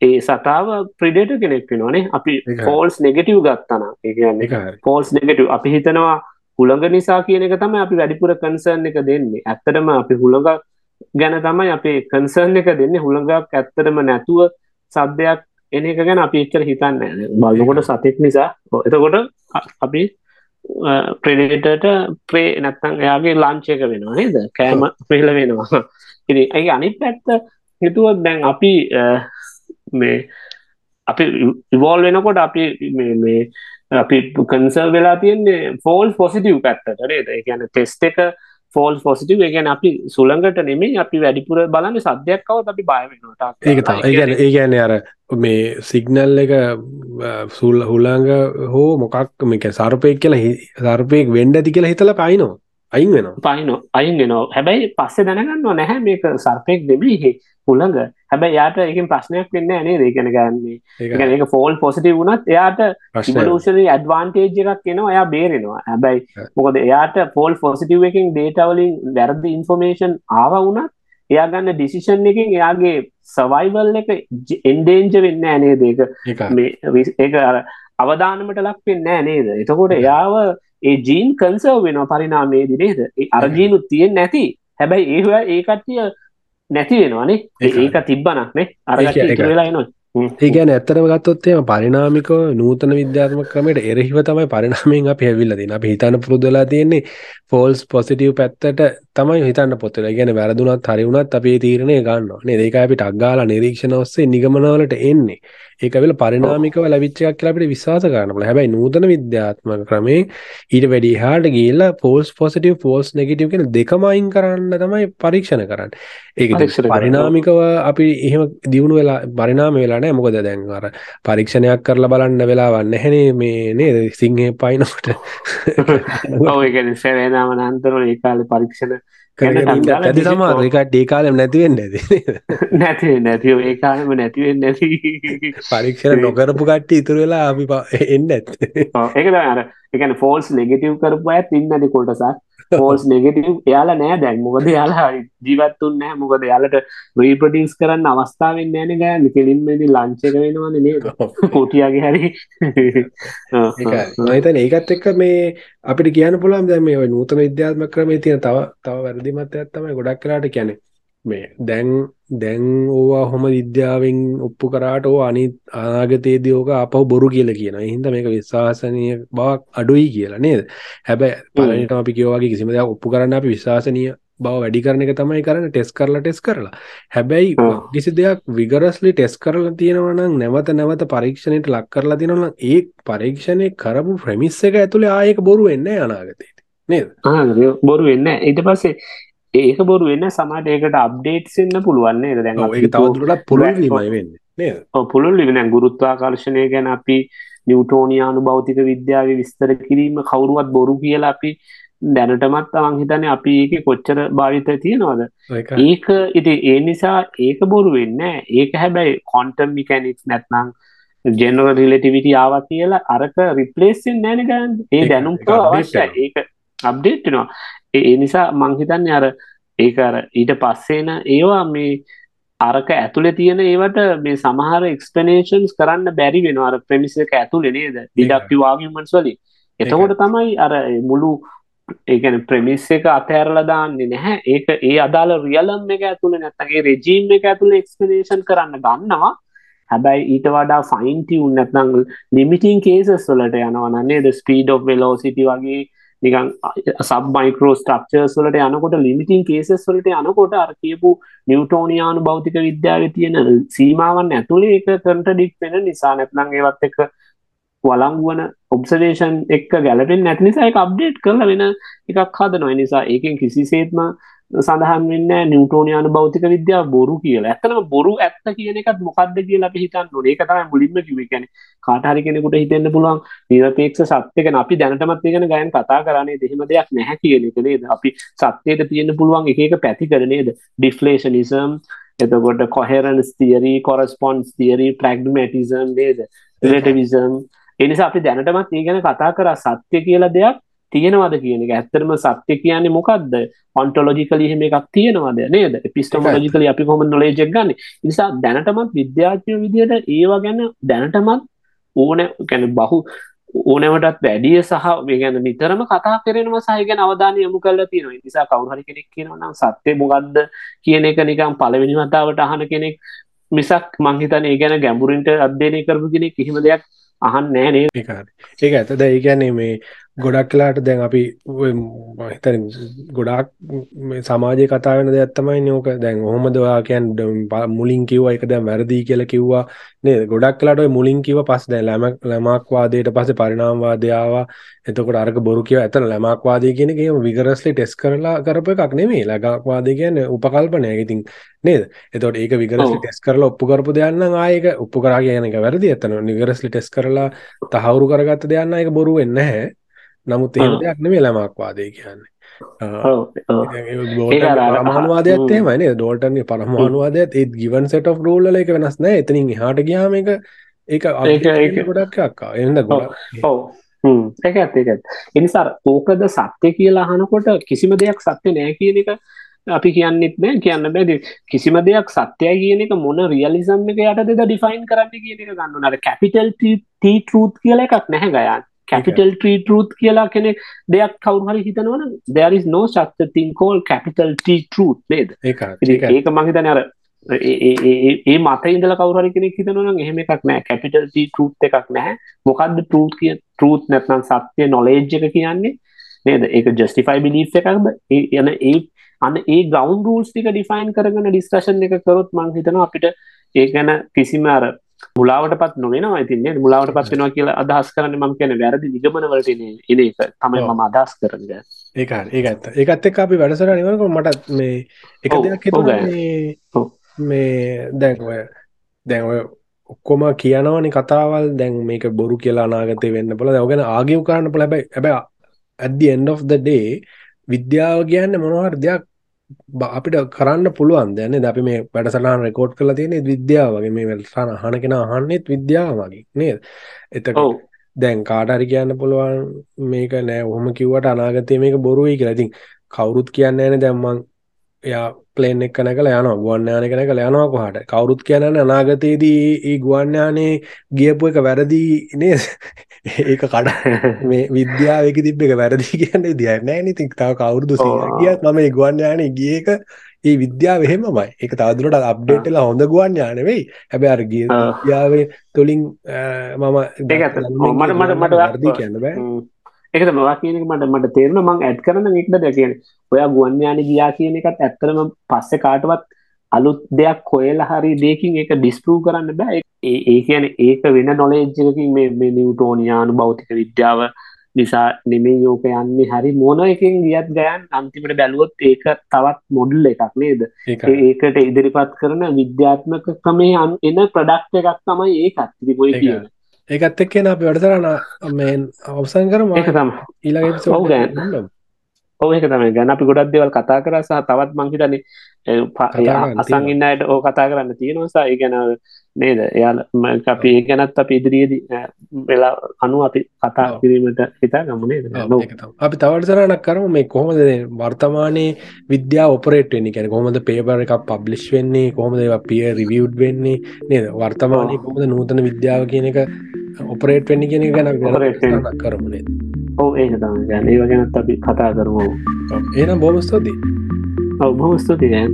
ඒ සතාව ප්‍රිඩේට කෙනෙක් වෙනවානේ අපි ෆෝල්ස් නෙගටව් ගත්තන ඒ ෆෝල්ස් නෙගටව් අපි හිතනවා හුළඟ නිසා කියන එක තමයි අපි වැඩිපුර කන්සර්න් එක දෙන්නේ. ඇත්තටම අපි හුළඟ ගැන තමයි අපේ කන්සර්න් එක දෙන්නේ. හුළඟක් ඇත්තටම නැතුව සද්‍යයක් එන එක ගැන අපි එච්චර හිතන්න බලකොට සතෙක් නිසා. එතකොට අපි ප්‍රඩේටට ප්‍රේ නැත්තං එයාගේ ලාංචයක වෙනවා නේද? කෑම ප්‍රේල වෙනවා. *laughs* ඉති ඇයි අනිත් පැත්ත හිතුවත් දැන් අපි මේ අපි ඉවෝල් වෙනකොට අපි මේ අපි කන්සර් වෙලා තියන්නේ ෆෝල් පොසිටව් පැත්තට නේද? ගැන ටෙස්ට එක ෆෝල් පොසිටව ගැන අපි සුළඟට නෙමේ අපි වැඩිපුර බලන්න සද්‍යයක්කවත් අපි බය වෙනට ඒක ඒගැන ඒ ගැන අර මේ සිගනල් එක සුල් හුළඟ හෝ මොකක් මේක සර්පයක් කියලා සර්පයෙක් වෙන්ඩ ඇති කියලා හිතල පයිනවා අයින් වෙන පයින අයින් වෙනවා. හැබැයි පස්සේ දැනගන්නවා නැහැ මේක සර්පයෙක් දෙබීහි හුළඟ හැබැයි යාට එකින් ප්‍රශ්නයක් වෙන්න ඇනේ දේකන ගන්නේ. ඒක. ෆෝල් පොසිටි වුණත් එයාට ඉවලූෂන ඇඩ්වාන්ටේජ් එකක් කෙනවා එයා බේරෙනවා. හැබැයි මොකද එයාට ෆෝල් පොසිටව් එකින් ડේටවලින් වැරදි ඉන්ෆෝමේෂන් ආව වුණත් එයා ගන්න ඩිසිෂන් එකින් එයාගේ සවයිවල් එක එන්ඩේන්ජ වෙන්න ඇනේ දේක මේ ඒ අවධානමට ලක් වෙන්න නේද? එතකොට එයාව ඒ ජීන් කන්සර්ව වෙන පරිනාමේදි නේද? අරජීනුත් තියෙන් නැති. හැබැයි ඒ ඒ කට්ටිය නැති වෙනවානේ ඒක තිබ්බනක්නේ අර වෙලා එනවා ඒගැන ඇත්තරම ගත්තොත්තේම පරිනාමිකව නූතන විද්‍යාත්ම ක්‍රමයට එරහිව තමයි පරිනාමයෙන් අප හැවිල්ලදින අප හිතන්න පුරුදලා තියෙන්නේ ෆෝල්ස් පොසිටව් පැත්තට තමයි හිතන්න පොත්තල ගැන වැරදුනත් හරිවුණත් අපේ තීරණය ගන්න නේ ඒක අපිට අක්ගාලා නිරීක්ෂණ ඔස්සේ නිගමනවලට එන්නේ ඒකවෙල පරිනාමිකව ලවිච්චයක් කියලාපිට විශවාස කරනල හැබැයි නූතන විද්‍යාත්මක ක්‍රමේ ඊට වැඩි හාට ගේල්ලා පෝල්ස් පොසිටව පෝස් නෙගටව කෙන දෙකමයින් කරන්න තමයි පරීක්ෂණ කරන්න. ඒක පරිනාමිකව අපි එහෙම දියුණු වෙලා පරිනාම වෙලානෑ මොකද දැන් අර පරීක්ෂණයක් කරලා බලන්න වෙලාවන්න හැනේ මේ නේද? සිංහය පයිනොට *laughs* සැවේදාම නන්තර ඒ කාල පරීක්ෂණ ඇති සමාර එකට ඒ කාලෙම නැතිවෙන්න ඇති නැති. නැතිව ඒ කාලම නැතිවෙන්න නැති. පරීක්ෂණ නොකරපු කට්ට ඉතුර වෙලා අපි එන්න ඇත් ඒක අර එකන ෆෝල්ස් නෙගටව් කරපු ඇත් ඉන්නද කොටසක් ෆෝල්ස් නෙගටව් එයාලා නෑ දැන්. මොකද යාලා ජීවත්තුන් නෑ. මොකද යාලට රීපටිස් කරන්න අවස්ථාවෙන් නෑන ගෑන්. කෙලින්මදි ලංචක වෙනවන නේද? පොටියගේ හරි. *laughs* නතන ඒකත් එක්ක මේ අපිට කියන්න පුළන් දැම මේ නූතන විද්‍යාත්ම ක්‍රමේ තියෙන තව තව වැරදිමත් ඇත්තම ගොඩක් කරාට කැනෙ මේ දැන් දැන් ඕවා හොම විද්‍යාවෙන් ඔප්පු කරාට ඕ අනි අනාගතයේදී ඕක අපහු බොරු කියල කියන හින්ද මේක විශ්වාසනය බවක් අඩුයි කියලා නේද? හැබැ පලනට අපි කියවගේ කිසිම දෙයක් ඔප්පු කරන්න අපි විශවාසනය බව වැඩි කරන එක තමයි කරන්න. ටෙස් කරලා ටෙස් කරලා. හැබැයි කිසි දෙයක් විගරස්ලි ටෙස් කරලා තියෙනවනම් නැවත නැවත පරීක්ෂණයට ලක් කරලා තිනවන ඒ පරීක්ෂණය කරපු ප්‍රමිස්ස එක ඇතුළේ ආයක බොරු වෙන්න අනාගතයට නේද? බොරු වෙන්න ඊට පස්සේ ඒක බොරු වෙන්න සමට ඒකට අප්ඩේට්ස්න්න පුළුවන්නේ දැන් තවදුරට පුළුවන්මයි වෙන්න පුළුල් ලිවෙන ගුරුත්වාකර්ශණය ගැන අපි නිවටෝනියානු භෞතික විද්‍යාව විස්තර කිරීම කවුරුවත් බොරු කියලා අපි දැනටමත් අවන් හිතන අපි ඒක කොච්චර භාවිත තියෙනවද? ඒක ඉති ඒ නිසා ඒක බොරු වෙන්න ඒක හැබැයි කොන්ටම් මිකැනික්ස් නැත්නම් ජෙනරල් රිලටිවිටි ආව කියලා අරක රිපලේසින් නෑනගන්න ඒ දැනුම් අවශ්‍ය ඒක අප්ඩේට්නවා ඒ නිසා මංහිතන්න අර ඒක අර ඊට පස්සේන ඒවා මේ අරක ඇතුළේ තියෙන ඒවට මේ සමහර එක්ස්පනේෂන්ස් කරන්න බැරි වෙන අර ප්‍රමිස එක ඇතුළේ නේද? ඩිඩක්ටි වාගමන්ස් වලින්. එතකොට තමයි අර මුළු ඒගැන ප්‍රමිස් එක අතෑරල දාන්නේ නැහැ. ඒක ඒ අදාළ රියලම් එක ඇතුළ නැත්තගේ රෙජීම් එක ඇතුළ එක්ස්පනේෂන් කරන්න ගන්නවා. හැබැයි ඊට වඩා ෆයින්ටි උන් නැත්නං ලිමිටින් කේසස් වලට යනවනන්නේ ද ස්පීඩ් ඔ් වෙලෝසිටි වගේ නිකන් සබ් මයිකරෝ ස්ට්‍රක්චර්ස් වලට යනකොට ලිමිටින් කේසස් වලට යනකොට අර කියපු නිවටෝනියානු භෞතික විද්‍යාව තියෙන සීමාවන් ඇතුළේ එක කන්ට්‍රඩික් වෙන නිසා නැත්නම් ඒවත් එක වලංගුවන ඔබ්සවේෂන් එක් ගැලපෙන් නැති නිසා එක අප්ඩේට් කරලා වෙන එකක් හද නොයි නිසා ඒකෙන් කිසිසේත්ම සඳහන් වෙන්න නිවටෝනයාන භෞතික විද්‍යාව බොරු කියලා. ඇතනම බොරු ඇත්ත කියන එකත් මොකක්ද කියලා අපි හිතන්න ඕනේ. ඒක තමයි මුලින්ම කිව්වේ. කියන්නේ කාට හරි කෙනෙකුට හිතෙන්න පුළුවන් නිරපේක්ෂ සත්‍යක අපි දැනටමත් ඉගෙන ගයන් කතා කරන්නේ දෙහිම දෙයක් නැහැ කියන එක නේද? අපි සත්‍යයට තියෙන්න පුළුවන් එක එක පැති කර නේද? ඩිෆ්ලේෂනිසම් එතකොට කොහෙරන්ස් තියරි කොරස්පොන්ස් තියරි ප්‍රග්මටිසම් නේද? රටවිසම් එනිසා අපි දැනටමත් ඒ ගැන කතා කර සත්‍ය කියලා දෙයක් තියෙනවද කියන එක. ඇත්තරම සත්‍ය කියන්නේ මොකක්ද ඔන්ටොලොජිකල එහෙම එකක් තියෙනවද? නේද? පිස්ටමෝලජිකල අපි කොම නොලේජක් ගන්න. නිසා දැනටමත් විද්‍යාත්මය විදියට ඒවා ගැන දැනටමත් ඕන ගැන බහු ඕනවටත් වැඩිය සහ ගැන නිතරම කතා කරෙනම සහයගෙන අවධානය යමු කල්ල තියෙන නිසා කවුහරි කෙනෙක් කියනවනම් සත්‍යය මොගක්ද කියන එක නිකම් පලවෙනි වතාවට අහන කෙනෙක් මිසක් මංහිතන ඒ ගැන ගැඹුරින්ට අධ්‍යනය කරපු කෙනෙක් කිහිම දෙයක් අහන් නෑනේ ඒක ඇත දැයි ගැනේ මේ ගොඩක් කලාට දැන් අපි හිතර ගොඩාක් සමාජය කතාවෙන දෙයක් තමයි නෝක දැන් හොමද ඔයා කියන් මුලින් කිව්වා එක දැන් වැරදි කියලා කිව්වා. නේද? ගොඩක් කලාට මුලින් කිව්ව පස් දැන් ළම ළමක් වාදයට පස්සේ පරිණාමවාදය ආවා. එතකොට අරක බොරු කියව ඇතන ළමක් වාදය කියන එක එහෙම විගරස්ලි ටෙස්ට් කරලා කරපු එකක් නෙමෙයි. ළමක් වාදය කියන්නේ උපකල්පනයක්. ඉතින් නේද? එතකොට ඒක විගරස්ලි ටෙස්ට් කරලා ඔප්පු කරපු දෙයක් නම් ආයේ ඒක ඔප්පු කරා කියන එක වැරදි. එතන විගරස්ලි ටෙස්ට් කරලා තහවුරු කරගත්ත දෙයක් නම් ඒක බොරු වෙන්නේ නැහැ නමුත් එහෙම දෙයක් නෙමෙයි ළමක්වාදය කියන්නේ. පරමාණුවාදයත් එහෙමයි ඩෝල්ටන්ගේ පරමාණුවාදයත් ඒත් ගිවන් සෙට of රූල් වල එක වෙනස් නැහැ එතනින් එහාට ගියාම ඒක ඒක ගොඩක් අක්කා එන්න ගොඩක් ඔව්. ඒක ඇත්ත ඒක ඇත්ත ඒ නිසා ඕකද සත්‍ය කියලා අහනකොට කිසිම දෙයක් සත්‍ය නෑ කියන එක අපි කියන්නෙත් නෑ කියන්න බැද කිසිම දෙයක් සත්‍යය කියන එක මොන රියලිසම් එක යට දෙද ඩිෆයින් කරන්න කියන එක ගන්න අර කැපිටල් ටී ටරුත් කියල එකක් නැහැ ගයන් කැපිටල් ට්‍රී ටරුත් කියලා කෙනෙක් දෙයක් කවුහරි හිතනවන දැරිස් නෝ ශක්ත තින් කෝල් කැපිටල් ටී ටරුත් නේද? ඒක මහිතන අර ඒ මත ඉදල කවරි කෙනෙක් හිතනවන එහෙම එකක් නෑ. කැපිටල් ටී ටරුත් එකක් නැහැ මොකක්ද ටරුත් කිය ටරුත් නැත්නම් සත්‍යය නොලේජ් එක කියන්නේ? නේද? ඒක ජස්ටිෆයි බිලි් එකක්ද? යන ඒ අන්න ඒ ගෞන් රූල්ස් ටික ඩිෆයින් කරගෙන ඩිස්කශන් එක කරොත් මං හිතනවා අපිට ඒ ගැන කිසිම අර මුලාවට පත් නොවෙනවා ඉතින්නේ මුලාවට පත් වෙනවා කියලා අදහස් කරන්න මම කියන වැරදි නිගමනවලට එන එන එක. තමයි මම අදහස් කරන්න. ඒක ඒක ඇත්ත. ඒකත් එක්ක අපි වැඩසටහන ඉවරනකොට මට මේ එක දෙයක් හිතුණා මේ මේ දැන් ඔය දැන් ඔය ඔක්කොම කියනවනේ කතාවල්. දැන් මේක බොරු කියලා අනාගතේ වෙන්න පුළුවන්. දැන් ඔය ගැන ආගියු කරන්න පුළුවන්. හැබැයි හැබැයි at the end of the day විද්‍යාව කියන්නේ මොනවා හරි දෙයක් අපිට කරන්න පුළුවන් දැන අපි මේ වැඩසටහන් රෙකෝඩ් කරලා තියෙන විද්‍යාව වගේ. මේ වැඩසටහන අහන කෙනා අහන්නෙත් විද්‍යාව වගේ නේද? එතකොට දැන් කාට හරි කියන්න පුළුවන් මේක නෑ ඔහොම කිව්වට අනාගතේ මේක බොරු වෙයි කියලා. ඉතින් කවුරුත් කියන්නේ නැහැ දැන් මං එයා ප්ලේන් එක නැගලා යනවා. ගුවන් යානයක නැගලා යනවා කොහාට? කවුරුත් කියන්නේ අනාගතයේදී මේ ගුවන් යානේ ගියපු එක වැරදි නේද? *laughs* ඒක කඩ *laughs* මේ විද්‍යාවක තිබ්බ එක වැරදි කියන්නේ විදියක් නැහැ නේ ඉතින් තව කවුරුදු 100ක් ගියත් මම මේ ගුවන් යානේ ගිය එක ඒ විද්‍යාව එහෙමමයි. ඒක තවදුරටත් අප්ඩේට් වෙලා හොඳ ගුවන් යාන වෙයි. හැබැයි අර ගිය විද්‍යාවේ තුලින් මම මට මට මට වැරදි කියන්න බෑ ඒක මවා කියනක මට මට තේරෙන මං ඇඩ් කරන එකද දැකියෙන් ඔයා ගුවන් යාන ගියා කියන එකත් ඇත්තරම පස්සේ කාටවත් අලුත් දෙයක් කොයල හරි දෙකින් එක ඩිස්පරූ කරන්න බෑ. ඒ කියන ඒක වෙන නොලේජ්ජකින් මේ නිවටෝනියානු භෞතික විද්‍යාව නිසා නෙමේ යෝක යන්නේ හරි මොන එකින් ගියත් ගයන් අන්තිමට බැලුවොත් ඒක තවත් මොඩල් එකක් නේද? ඒකට ඉදිරිපත් කරන විද්‍යාත්මක ක්‍රමේ එන ප්‍රඩක්් එකක් තමයි ඒකත්. තිබොයි කියන ඒකත් එක්කෙන අපි වැඩතරන මේ අවසන් කරම ඒක තම ඊළඟ ගෑන් ඔව ඒක තමයි. ගැන අපි ගොඩක් දෙවල් කතා කර සහ තවත් මංහිතන අසං ඉන්නයට ඕ කතා කරන්න තියෙනවසා ඒ ගැන නේද? එයාල අපි ඒ ගැනත් අප ඉදිරියේදී වෙලා අනු අපි කතා කිරීමට හිතා ගමනේ අපි තවටසරනක් කරම. මේ කොහොමද වර්තමානයේ විද්‍යා ඔපරේට් වෙන්නේ? කැන කොහොමද පේපර එකක් පබ්ලිෂ් වෙන්නේ? කොහොමද පිය රිවියව් වෙන්නේ? නේද? වර්තමානය කොහොමද නූතන විද්‍යාව කියන එක ඔපරේට් වෙන්න කියන ගැන ඔව ඒක තම ගැන ඒ ගැනත් අපි කතා කරමු. ඒනම් බොම ස්තුති ඔව බොම ස්තුති ගැන්